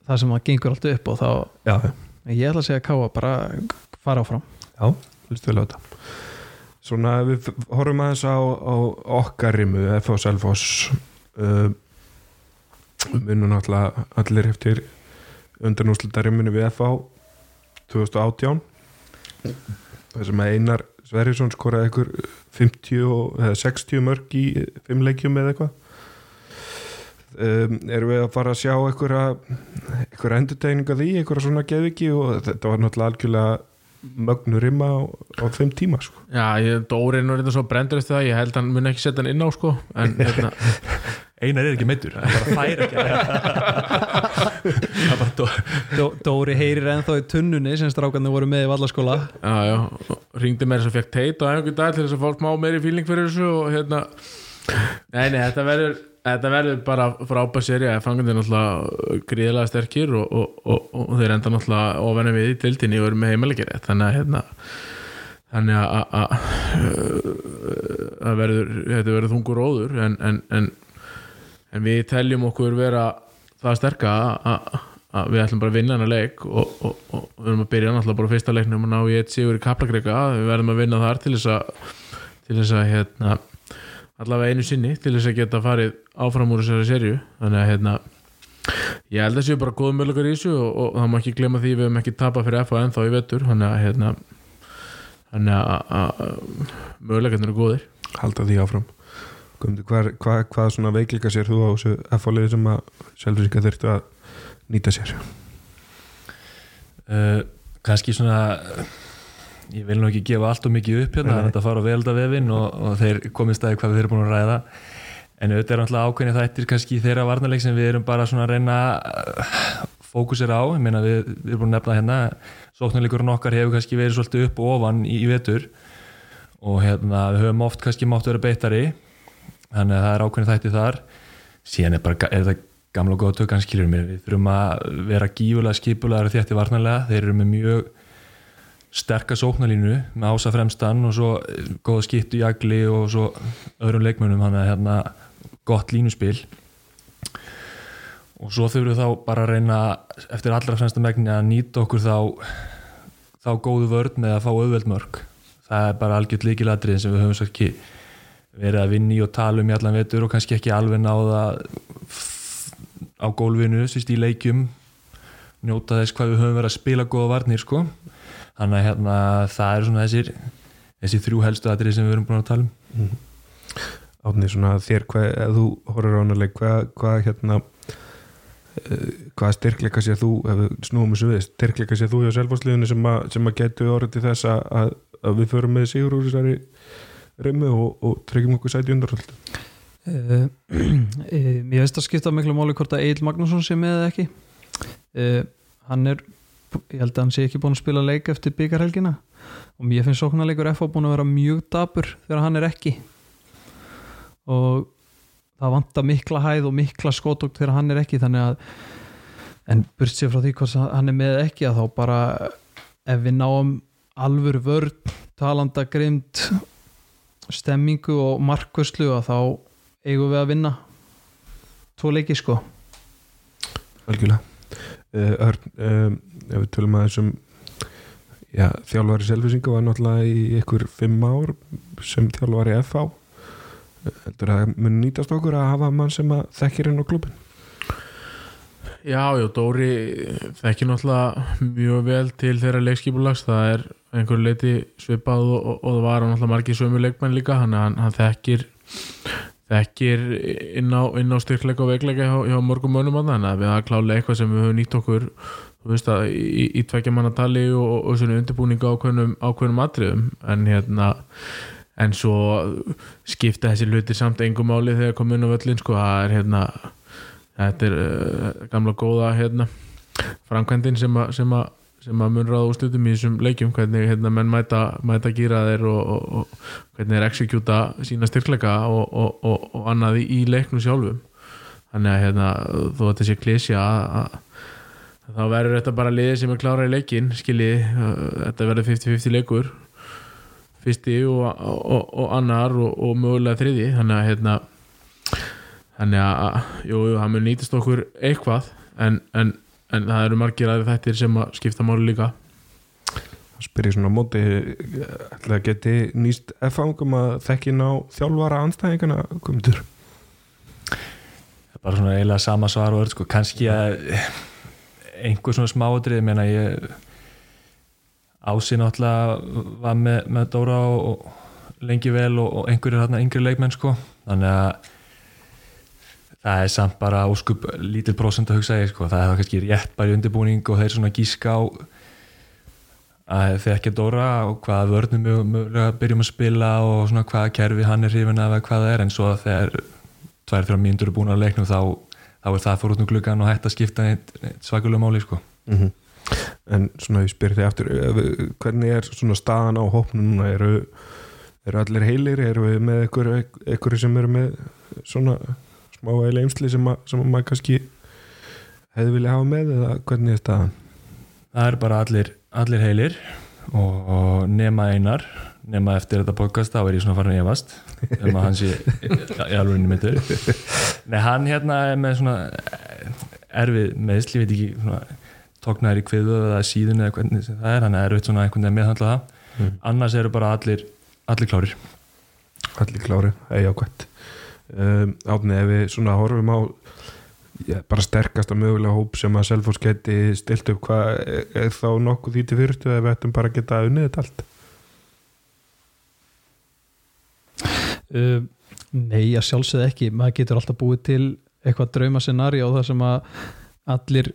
Speaker 2: það sem að gengur allt upp og þá
Speaker 1: Já,
Speaker 2: ég ætla að segja að káa bara fara áfram.
Speaker 1: Já, listu vel á þetta. Svona við horfum aðeins á, á okkar rimu F.O. Selfoss uh, munum náttúrulega allir eftir undanúslita rimunu við F.O. 2018 þar sem að Einar Sverrisson skoraði ykkur 50 og, eða 60 mörg í fimm leikjum eða eitthvað um, erum við að fara að sjá einhverja einhverja endurtegninga því, einhverja svona geðviki og þetta var náttúrulega algjörlega mögnu rimma á, á þeim tíma sko.
Speaker 4: Já, ég, Dóri er nú reynda svo brendur eftir það, ég held hann mun ekki setja hann inn á sko en hérna,
Speaker 5: Einar er ekki meittur, hann bara fær ekki það bara dó,
Speaker 2: Dó, Dóri heyrir ennþá í tunnunni sem strákarnir voru með í vallaskóla.
Speaker 4: Já, já, ringdi mér að fekk teit á einhvern dag til þess að fólk má meiri fíling fyrir þessu og hérna nei, nei, þetta verður þetta verður bara frábær seri að fangandi er náttúrulega gríðilega sterkir og, og, og, og þeir enda náttúrulega ofenni við í tildinni og eru með heimalegir þannig að hérna þannig að- að að- að verður, þetta verður þungur óður en, en, en, en við teljum okkur vera það sterka að- við ætlum bara að vinna hennar leik og, við erum að byrja náttúrulega bara fyrsta leiknum og ná í eitt sigur í Kaplakrika. Við verðum að vinna þar til þess að til þess að hérna allavega einu sinni til þess að geta farið áfram úr þessari serju þannig að hérna ég held að séu bara góðum möguleikar í þessu og, og það má ekki glemma því við hefum ekki tapað fyrir FA ennþá í vetur. Þannig að hérna möguleikarnir eru góðir.
Speaker 1: Halda því áfram. Guðmundur, hvað, hvað, hvað svona veikleika sér þú á þessu F.A.liði sem að sjálfsvíka þurftu að nýta sér?
Speaker 5: Uh, kannski svona ég vil nú ekki gefa allt og mikið upp hérna, þetta fara á veldavefin og, og þeir komist að hvað við erum búin að ræða. En auðvitað er náttúrulega ákveðni þættir kannski þeirra varnarleik sem við erum bara svona að reyna að fókusera á, ég meina við, við erum búin að nefna hérna sóknarleikurinn okkar hefur kannski verið svolítið upp og ofan í, í vetur. Og hérna við höfum oft kannski mátt vera beittari. Þannig að það er ákveðni þætti þar. Síðan er, bara, er þetta gamla og góða tökkan skilur mér, við þurfum að vera gífulega skipulegar og þétti varnarlega, þeir eru með mjög sterka sóknarlínu með ása fremstan og svo eh, góða skiptu í agli og svo öðrum leikmönum þannig að hérna gott línuspil. Og svo þurfum við þá bara að reyna eftir allra fremsta megni að nýta okkur þá þá góðu vörð með að fá auðveld mörg það er bara algjört líkilatrið sem við höfum svo ekki verið að vinni og tala um í allan vetur og kannski ekki alveg náða á gólfinu sýst í leikjum njóta þess hvað við höfum verið að spila góða varnir sko þannig að hérna, það er svona þessir þessi þrjú helstu atrið sem við erum búin að tala um.
Speaker 1: Átni, svona þér, hvað, ef þú horfður á hana leik, hvað, hvað hérna uh, hvað styrkleika sér þú ef við snúum þessu við, styrkleika sér þú hjá selfásliðinu sem, að- sem að getu orðið til þess að, að, að við förum með sigur úr þessari rimmu og, og tryggjum okkur sæti undarhald
Speaker 2: uh, Mér veist að skipta miklu máli hvort að Egil Magnússon sé með eða ekki. Uh, Hann er ég held að hann sé ekki búin að spila leik eftir byggarhelgina og mér finnst sóknarleikur FH búin að vera mjög dabur þegar hann er ekki. Og það vantar mikla hæð og mikla skotugt þegar hann er ekki. Þannig að en burt sér frá því hvort hann er með ekki að þá bara ef við náum alvöru vörn talanda grimd stemmingu og markvörslu að þá eigum við að vinna tvo leiki sko.
Speaker 1: Algjörlega. Uh, Örn, um, ef við tölum að þessum já, þjálfari selvisinga var náttúrulega í ykkur fimm ár sem þjálfari FH heldur að það mun nýtast okkur að hafa mann sem þekkir inn á klubin
Speaker 4: Já, já, Dóri þekkir náttúrulega mjög vel til þeirra leikskipulags, það er einhver leiti svipað og, og, og það var náttúrulega margir sömu leikmenn líka, hann, hann, hann þekkir þekkir inn á, á styrkleika og veikleika hjá, hjá mörgum mönnum að þannig að við hafa klálega eitthvað sem við höfum nýtt okkur að í, í tvekja manna tali og, og svona undirbúninga ákveðnum, ákveðnum atriðum en hérna en svo skipta þessi hluti samt engum máli þegar komið inn á völlin sko, það er hérna þetta er uh, gamla góða hérna framkvæmdin sem að sem að, mun ráða úrslutum í þessum leikjum hvernig hérna menn mæta, mæta gýra þeir og, og, og hvernig þeir exekjúta sína styrkleika og, og, og, og annað í, leiknum sjálfum. Þannig að hérna þó að sé klísja að þá verður þetta bara liðið sem er klára í leikin skilji, uh, þetta verður 50-50 leikur. Fyrsti og, og, og annar og, og mögulega þriði þannig að hérna þannig að, jú, jú, það mun nýtast okkur eitthvað en, en, en það eru margir aðri þættir sem að skipta máli líka.
Speaker 1: Spyrir svona á móti ætla að geti nýst F-angum að þekkin á þjálfara anstæðingana
Speaker 5: er bara svona eiginlega sama svar og öll sko, kannski að einhver svona smáadrið, meina ég Ási náttúrulega var með, með Dóra og, og lengi vel og, og einhverjir hérna yngri leikmenn sko, þannig að það er samt bara óskup lítil prósent að hugsa ég sko, það er það kannski rétt bara í undirbúning og þeir svona gíska á að þeir ekki Dóra og hvaða vörnum við mögulega byrjum að spila og svona hvaða kerfi hann er hrifin af eða hvað það er. En svo þegar tvær, þrjá mínútur er búin að leiknum þá, þá er það fór út um gluggan og hægt að skipta svakalega máli sko.
Speaker 1: mm en svona ég spyrir þig aftur eh, hvernig er svona staðan á hópnum eru, eru allir heilir? Eru við með ykkur sem eru með svona smá eða eimsli sem, sem að maður kannski hefði vilja hafa með eða hvernig er staðan?
Speaker 5: Það er bara allir, allir heilir og, og nema einar nema eftir þetta podcast þá er ég svona farin að efast. Um að hann sé í alvegni myndur Nei, hann hérna er með svona erfið meðsli, veit ekki svona, tóknaður í kviðu eða síðun eða hvernig það er, hann er erfitt svona einhvern veginn meðhandla það.
Speaker 1: Mm.
Speaker 5: annars eru bara allir, allir klárir.
Speaker 1: Allir klári, eða jákvæmt um, átni ef við svona horfum á já, bara sterkasta mögulega hóp sem að Selfoss geti stilt upp hvað er, er þá nokkuð því til fyrstu eða við ættum bara að geta unnið þetta allt
Speaker 2: uh, Nei, að sjálfsögð ekki. Maður getur alltaf búið til eitthvað drauma scenari þar sem að allir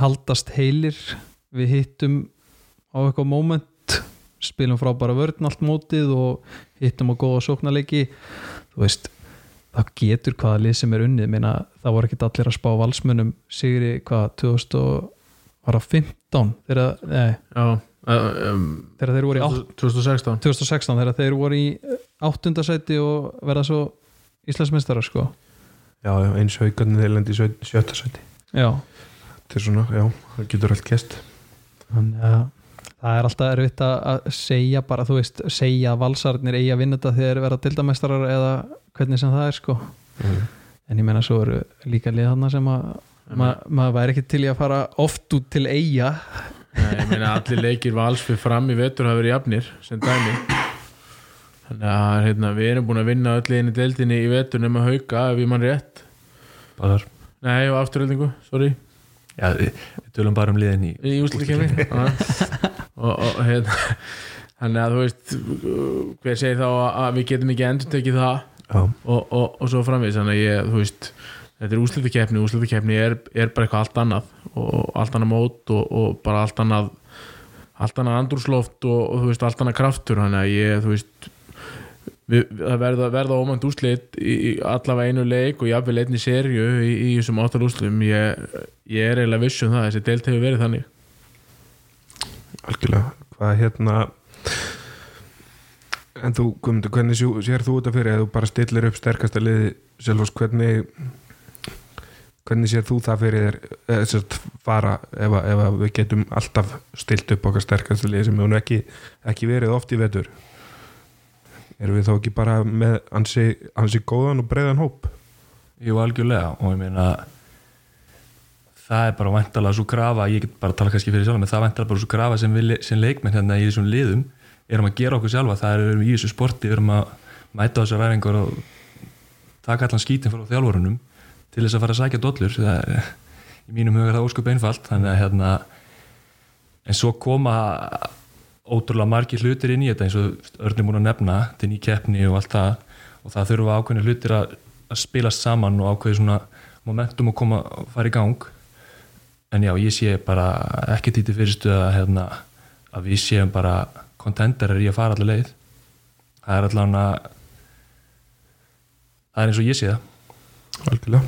Speaker 2: haldast heilir. Við hittum á eitthvað moment spilum frábæra vörn allt mótið og hittum á góða sóknarleiki. Veist það getur hvaða lið sem er unnið. Meina, það voru ekkert allir að spá valsmunum sigri hvað 2015 þegar, nei,
Speaker 4: Já, um,
Speaker 2: þegar þeir voru í átt
Speaker 4: 2016
Speaker 2: 2016 þegar þeir voru í áttundasæti og verða svo Íslandsmeistarar sko.
Speaker 1: Já, já, eins haugarnir þeir lendi í sjö- sjötta sæti.
Speaker 2: Já,
Speaker 1: þetta er svona, já, það getur allt gæst
Speaker 2: þannig að það er alltaf erfitt að að segja bara, þú veist, segja að valsarnir eigi að vinna þetta þegar þeir verða dildameistarar eða hvernig sem það er sko.
Speaker 1: Mm.
Speaker 2: en ég menna svo eru líka lið þarna sem að ma maður væri ekki til í að fara oft út til eiga
Speaker 4: Nei, ég meina allir leikir vals fyrir fram í vetur hafa verið jafnir sem dæmi þannig að hérna, við erum búin að vinna öll einu deildinni í vetur nema hauka ef ég mann rétt.
Speaker 5: Báðar.
Speaker 4: Nei, og afturöldingu, sorry.
Speaker 5: Já, við, við tölum bara um liðin í
Speaker 4: í úslutikefni og, og hérna þannig að þú veist hver segir þá að, að við getum ekki endur tekið það?
Speaker 1: Já,
Speaker 4: og, og, og svo framvegis þannig að ég, þú veist þetta er úslutikefni, úslutikefni er, er bara eitthvað allt annað. Og allt annað mót og, og bara allt annað allt annað andrúsloft og, og þú veist allt annað kraftur. Þannig að ég, þú veist við, það verða, verða ómænt úslit í, allavega einu leik og jafnvel einni serju í, í þessum áttal úslitum ég, ég er eiginlega viss um það þessi deilt hefur verið þannig.
Speaker 1: Algjörlega. Hvað hérna en þú, Guðmundur, hvernig sér þú þetta fyrir? Ef þú bara stillir upp sterkasta liði Selfoss, hvernig hvernig sér þú það fyrir þér? Eða sem sagt fara ef, að- ef að við getum alltaf stilt upp okkar sterkasta liði sem hefur ekki, ekki verið oft í vetur erum við þá ekki bara með ansi, ansi góðan og breiðan hóp?
Speaker 5: Jú, algjörlega og ég meina það er bara væntalega svo grafa ég get bara að tala kannski fyrir sjálf en það er væntalega bara svo grafa sem, við, sem leikmenn hérna í þessum liðum erum að gera okkur sjálfa, það er við erum í þessu sporti við erum að mæta þessar ræfingar og taka allan skítin frá þjálfurunum til þess að fara að sækja dollur það er, í mínum huga er það óskup einfalt þannig að hérna en svo koma ótrúlega margir hlutir inn í þetta eins og örnum múin að nefna til ný keppni og allt það. Og það þurfa ákveðni hlutir að, að spilast saman og ákveði svona momentum að koma að fara í gang. En já, ég sé bara ekki títi fyrirstu að, hérna, að við séum bara kontenderar í að fara allir leið. Það er allan að það er eins og ég sé það.
Speaker 1: Algjörlega.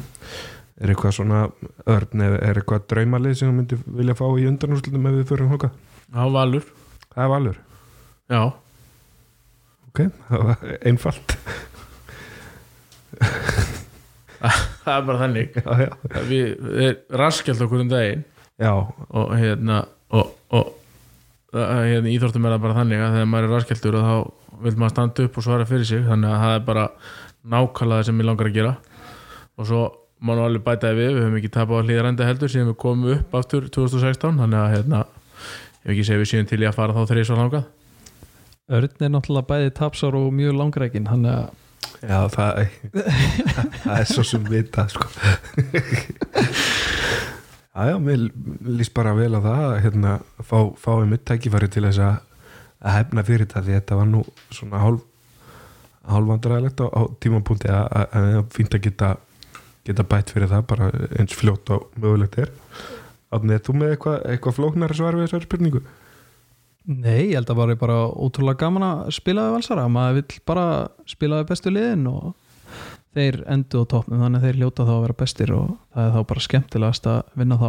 Speaker 1: Er eitthvað svona örn eða er eitthvað draumalið sem þú myndir vilja fá í undanúrslutum ef við fyrir hóka
Speaker 4: á valur,
Speaker 1: það er valur,
Speaker 4: já.
Speaker 1: Ok, það var einfalt.
Speaker 4: Það er bara þannig.
Speaker 1: Já, já,
Speaker 4: við, við raskjalt okkur um daginn.
Speaker 1: Já,
Speaker 4: og hérna og, og hérna, íþórtum er það bara þannig að þegar maður er raskjaltur og þá, vil maður standa upp og svara fyrir sig. Þannig að það er bara nákvæmlega það sem ég langar að gera. Og svo nú alveg bætaði við, við höfum ekki tapað á hlýðarenda heldur síðan við komum upp aftur 2016 þannig að hérna, ef ekki segja við síðan til ég að fara þá þreys og langað
Speaker 2: Örn er náttúrulega bæði tapsár og mjög langrækin hann er
Speaker 1: Já, það, það er svo sem vita sko. Já, já, mér líst bara vel á það að hérna, fá, fá um tækifæri til þess að, að hefna fyrir þetta því þetta var nú svona hálf hálfvandræðilegt á, á tímapunkti að, að, að það er fínt að geta geta bætt fyrir það bara eins fljótt og mögulegt er Átni, er þú með eitthvað eitthva flóknar svar við þessari spurningu?
Speaker 2: Nei, ég held að bara bara ótrúlega gaman að spila við valsara maður vill bara spila við bestu liðin og þeir endu á toppnum þannig að þeir hljóta þá að vera bestir og það er þá bara skemmtilegast að vinna þá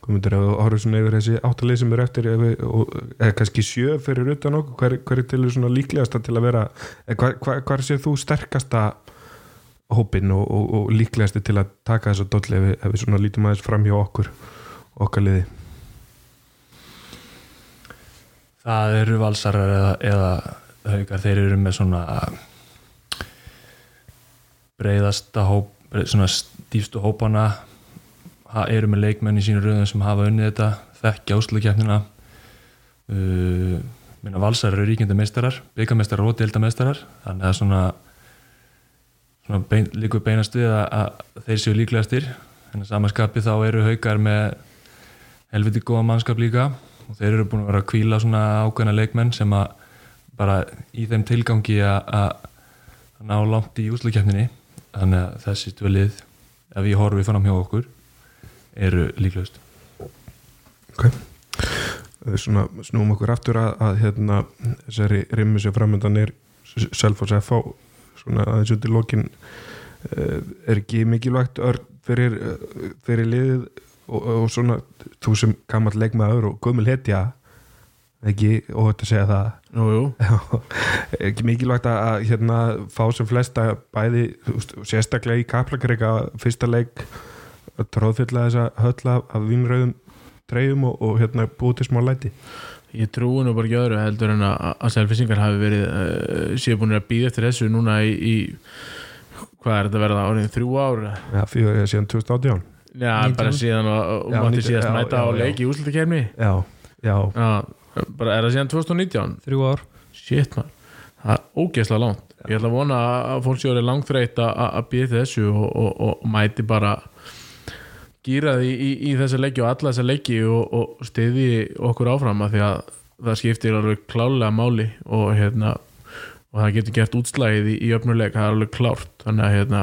Speaker 1: Komundur að horfa svona yfir þessi áttalið sem eru eftir eða kannski sjö fyrir utan okkur, hver, hver er til líklegasta til að vera, eða hvar, hvar, hvar séð þú sterkasta hópin og, og, og líklegasti til að taka þessa dolli ef ef við svona lítum aðeins fram hjá okkur okkar liði.
Speaker 5: Það eru valsarar eða, eða haukar, þeir eru með svona breiðasta hóp, svona stífstu hópana eru með leikmenn í sínu röðum sem hafa unnið þetta þekkja úslugkeppnina uh, minna valsarar eru ríkjandi meistarar byggameistarar og deildameistarar þannig að svona bein, líkur beinast við að, að þeir séu líklegastir. En að samanskapi þá eru haukar með helviti góða mannskap líka. Og þeir eru búin að vera að kvíla svona ákveðna leikmenn sem að bara í þeim tilgangi að að ná langt í úslakefninni þannig að þessi tvö lið ef ég horfi fram hjá okkur eru líklegust.
Speaker 1: Okay. svona snúum okkur aftur að, að hérna, þessari rimmi sem framöndan er Selfoss FH svona aðeins undir lokin uh, er ekki mikilvægt örn fyrir, eh, fyrir liðið og, og svona þú sem gammal leikmaður og gömul hetja ekki óhætt að segja það?
Speaker 4: Jú, jú,
Speaker 1: ekki mikilvægt að hérna, fá sem flesta bæði sérstaklega í kaplakreika fyrsta leik að tróðfylla þessa höll af, vínröðum treyjum og, og hérna búið til smá læti
Speaker 4: ég trúi nú bara ekki öðru heldur en að, að selfisingar hafi verið uh, séu búin að býða eftir þessu núna í, í hvað er þetta að verða árið þrjú ár
Speaker 1: Já, fyrir að síðan 2018
Speaker 4: Já,
Speaker 2: 19.
Speaker 4: bara síðan og, og
Speaker 1: Já,
Speaker 4: mátti
Speaker 1: 19,
Speaker 4: síðast
Speaker 1: já,
Speaker 4: mæta
Speaker 1: já,
Speaker 4: á
Speaker 1: já.
Speaker 4: leik í úslutakefni
Speaker 1: Já, já,
Speaker 4: Já, bara er það síðan 2019
Speaker 2: þrjú ár.
Speaker 4: Shit man, það er ógeðslega langt. Ég ætla að vona að fólk séu orðið langþreytt að að býða eftir þessu og, og, og mæti bara gýraði í, í, í þessa leiki og alla þessa leiki og, og stiði okkur áfram að því að það skiptir alveg klálega máli og hérna og það getur gert útslægið í, í öfnuleik það er alveg klárt. Þannig að hérna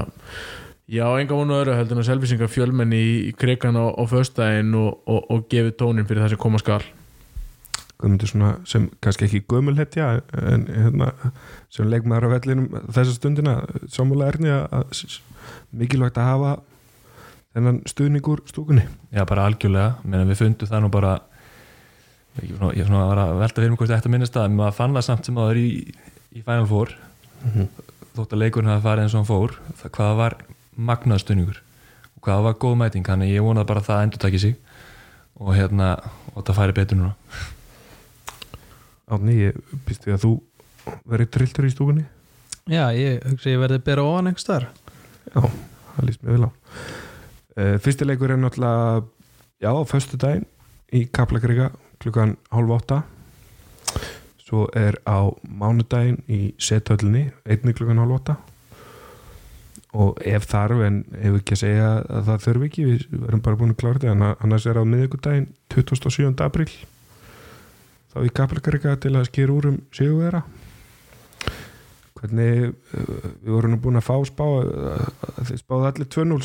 Speaker 4: já, enga vonu öðru heldur en að selvisingar fjölmenni í, í krigan á, á föstudaginn og, og, og gefið tónin fyrir það sem koma skal.
Speaker 1: Svona sem kannski ekki gömul hetja en hérna sem leikmaður á vellinum þessa stundina samúlega erni að, mikilvægt að hafa þennan stuðning úr stúkunni?
Speaker 5: Já, bara algjörlega, menn við fundum það nú bara ég, svona, ég svona var að velta fyrir mig hvort þetta minnast að maður fann það samt sem að það er í, í Final Four. Þótt að leikurinn hafa farið eins og hann fór það, hvaða var magnað stunningur og hvaða var góð mæting, þannig ég vonaði bara að það endur takki sig og hérna, og það færi betur núna.
Speaker 1: Átni, ég býst því að þú verið trilltur í stúkunni.
Speaker 2: Já, ég hugsa ég verði bera ofan einhvers þar
Speaker 1: Já, það líst mér vel á uh, Fyrsti leikur er náttúrulega já, á föstu daginn í Kaplakriga klukkan hálf átta. Svo er á mánudaginn í sethöllinni einni klukkan hálf átta. Og ef þarf en ef ekki að segja að það þurfi ekki við verðum bara búin að klára þetta annars er á miðvikudaginn 27. apríl. Þá í Kaplakriga til að skýra úr um sigurvera hvernig uh, við vorum búin að fá spá uh, þið spáðu allir 2-0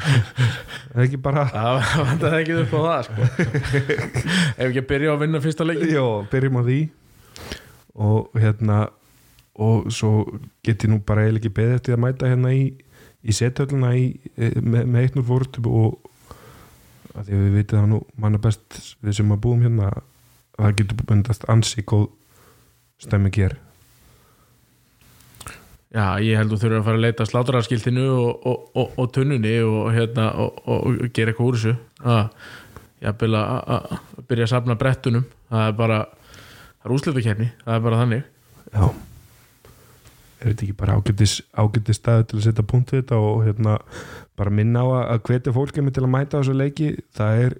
Speaker 1: Selfoss eða ekki bara
Speaker 4: Það vantaði ekki upp á það sko. Ef ekki að byrja að vinna fyrsta leikin
Speaker 1: já, byrjum á því. Og hérna og svo get ég nú bara eiginlega ekki beðið eftir að mæta hérna í, í sethölluna í, eh, með, með eitt núr fórt og að því að við vitið það nú manna best við sem að búum hérna að það getur myndast ansi góð stemming hér
Speaker 4: Já, ég held þú þurfur að fara að leita að slátrarskiltinu og, og, og, og tunnunni og, hérna, gera eitthvað úr þessu. Að, að byrja að að safna brettunum. Það er bara það er úslitakefni, það er bara þannig.
Speaker 1: Já. Er þetta ekki bara ágættis staði til að setja punkt við þetta og hérna bara minna á að, að hvetja fólk einmitt til að mæta þessu leiki? Það er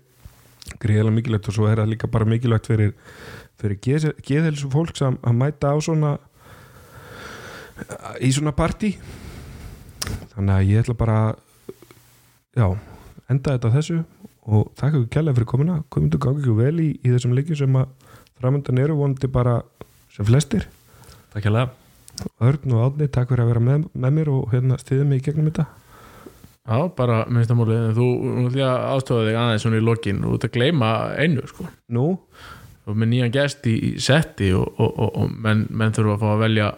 Speaker 1: greiðilega mikilvægt og svo er það líka bara mikilvægt fyrir, fyrir geðhelsu fólks að, að mæta á svona í svona partí. Þannig að ég ætla bara já, enda þetta þessu og þakka ykkur kærlega fyrir komuna. Komundu gangi ykkur vel í, í þessum leikjum sem að framöndan eru vonandi bara sem flestir.
Speaker 5: Takk hérlega
Speaker 1: Örn og Átni, takk fyrir að vera með, með mér og hérna stiðið mig í gegnum þetta.
Speaker 4: Já, bara minnstamálið, en þú náttúrulega aðstofaði þig aðeins svona í lokin. Og þú ert að gleyma einu sko.
Speaker 1: Nú,
Speaker 4: og með nýjan gest í, í setti og, og, og, og menn, menn þurfa að fá að velja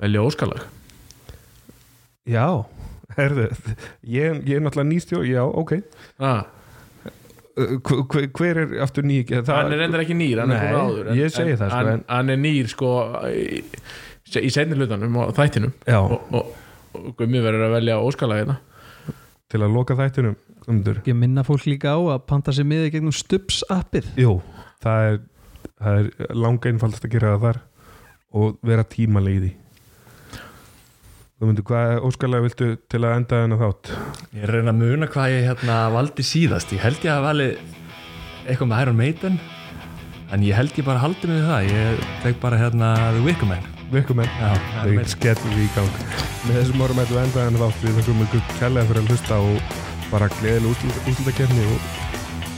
Speaker 4: velja óskalag?
Speaker 1: Já, herðu ég, ég er náttúrulega nýstjó, já, ok.
Speaker 4: Ah,
Speaker 1: hver, hver er aftur ný? Það,
Speaker 4: hann er reyndar ekki nýr, hann er
Speaker 1: Nei,
Speaker 4: komið áður en,
Speaker 1: ég segi
Speaker 4: en,
Speaker 1: það, sko, en-
Speaker 4: hann er nýr sko í, í seinni hlutanum og þættinum.
Speaker 1: Já,
Speaker 4: og, og, og Gummi verður að velja óskalag hérna.
Speaker 1: Til að loka þættinum Guðmundur.
Speaker 2: Ég minna fólk líka á að panta sér miði gegnum Stubbs appið.
Speaker 1: Jú, það er, það er langa einfaldast að gera það þar og vera tímalega í Guðmundur, hvað óskalega viltu til að enda þennan þátt?
Speaker 5: Ég er að reyna að muna hvað ég hérna valdi síðast. Ég held ég að vali eitthvað með Iron Maiden En ég held ég bara haldi mig við það. Ég tek bara hérna The Wicker Man.
Speaker 1: Vikumenn,
Speaker 5: Já, Iron
Speaker 1: við
Speaker 5: Maiden.
Speaker 1: skellum við í gang. Með þessum orðum ætlum við að enda þennan þátt. Við þakkum ykkur kærlega fyrir að hlusta og bara gleðileg útlutakerni og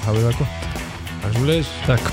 Speaker 1: hafið það gott.
Speaker 4: Það er sem leiðis
Speaker 2: Takk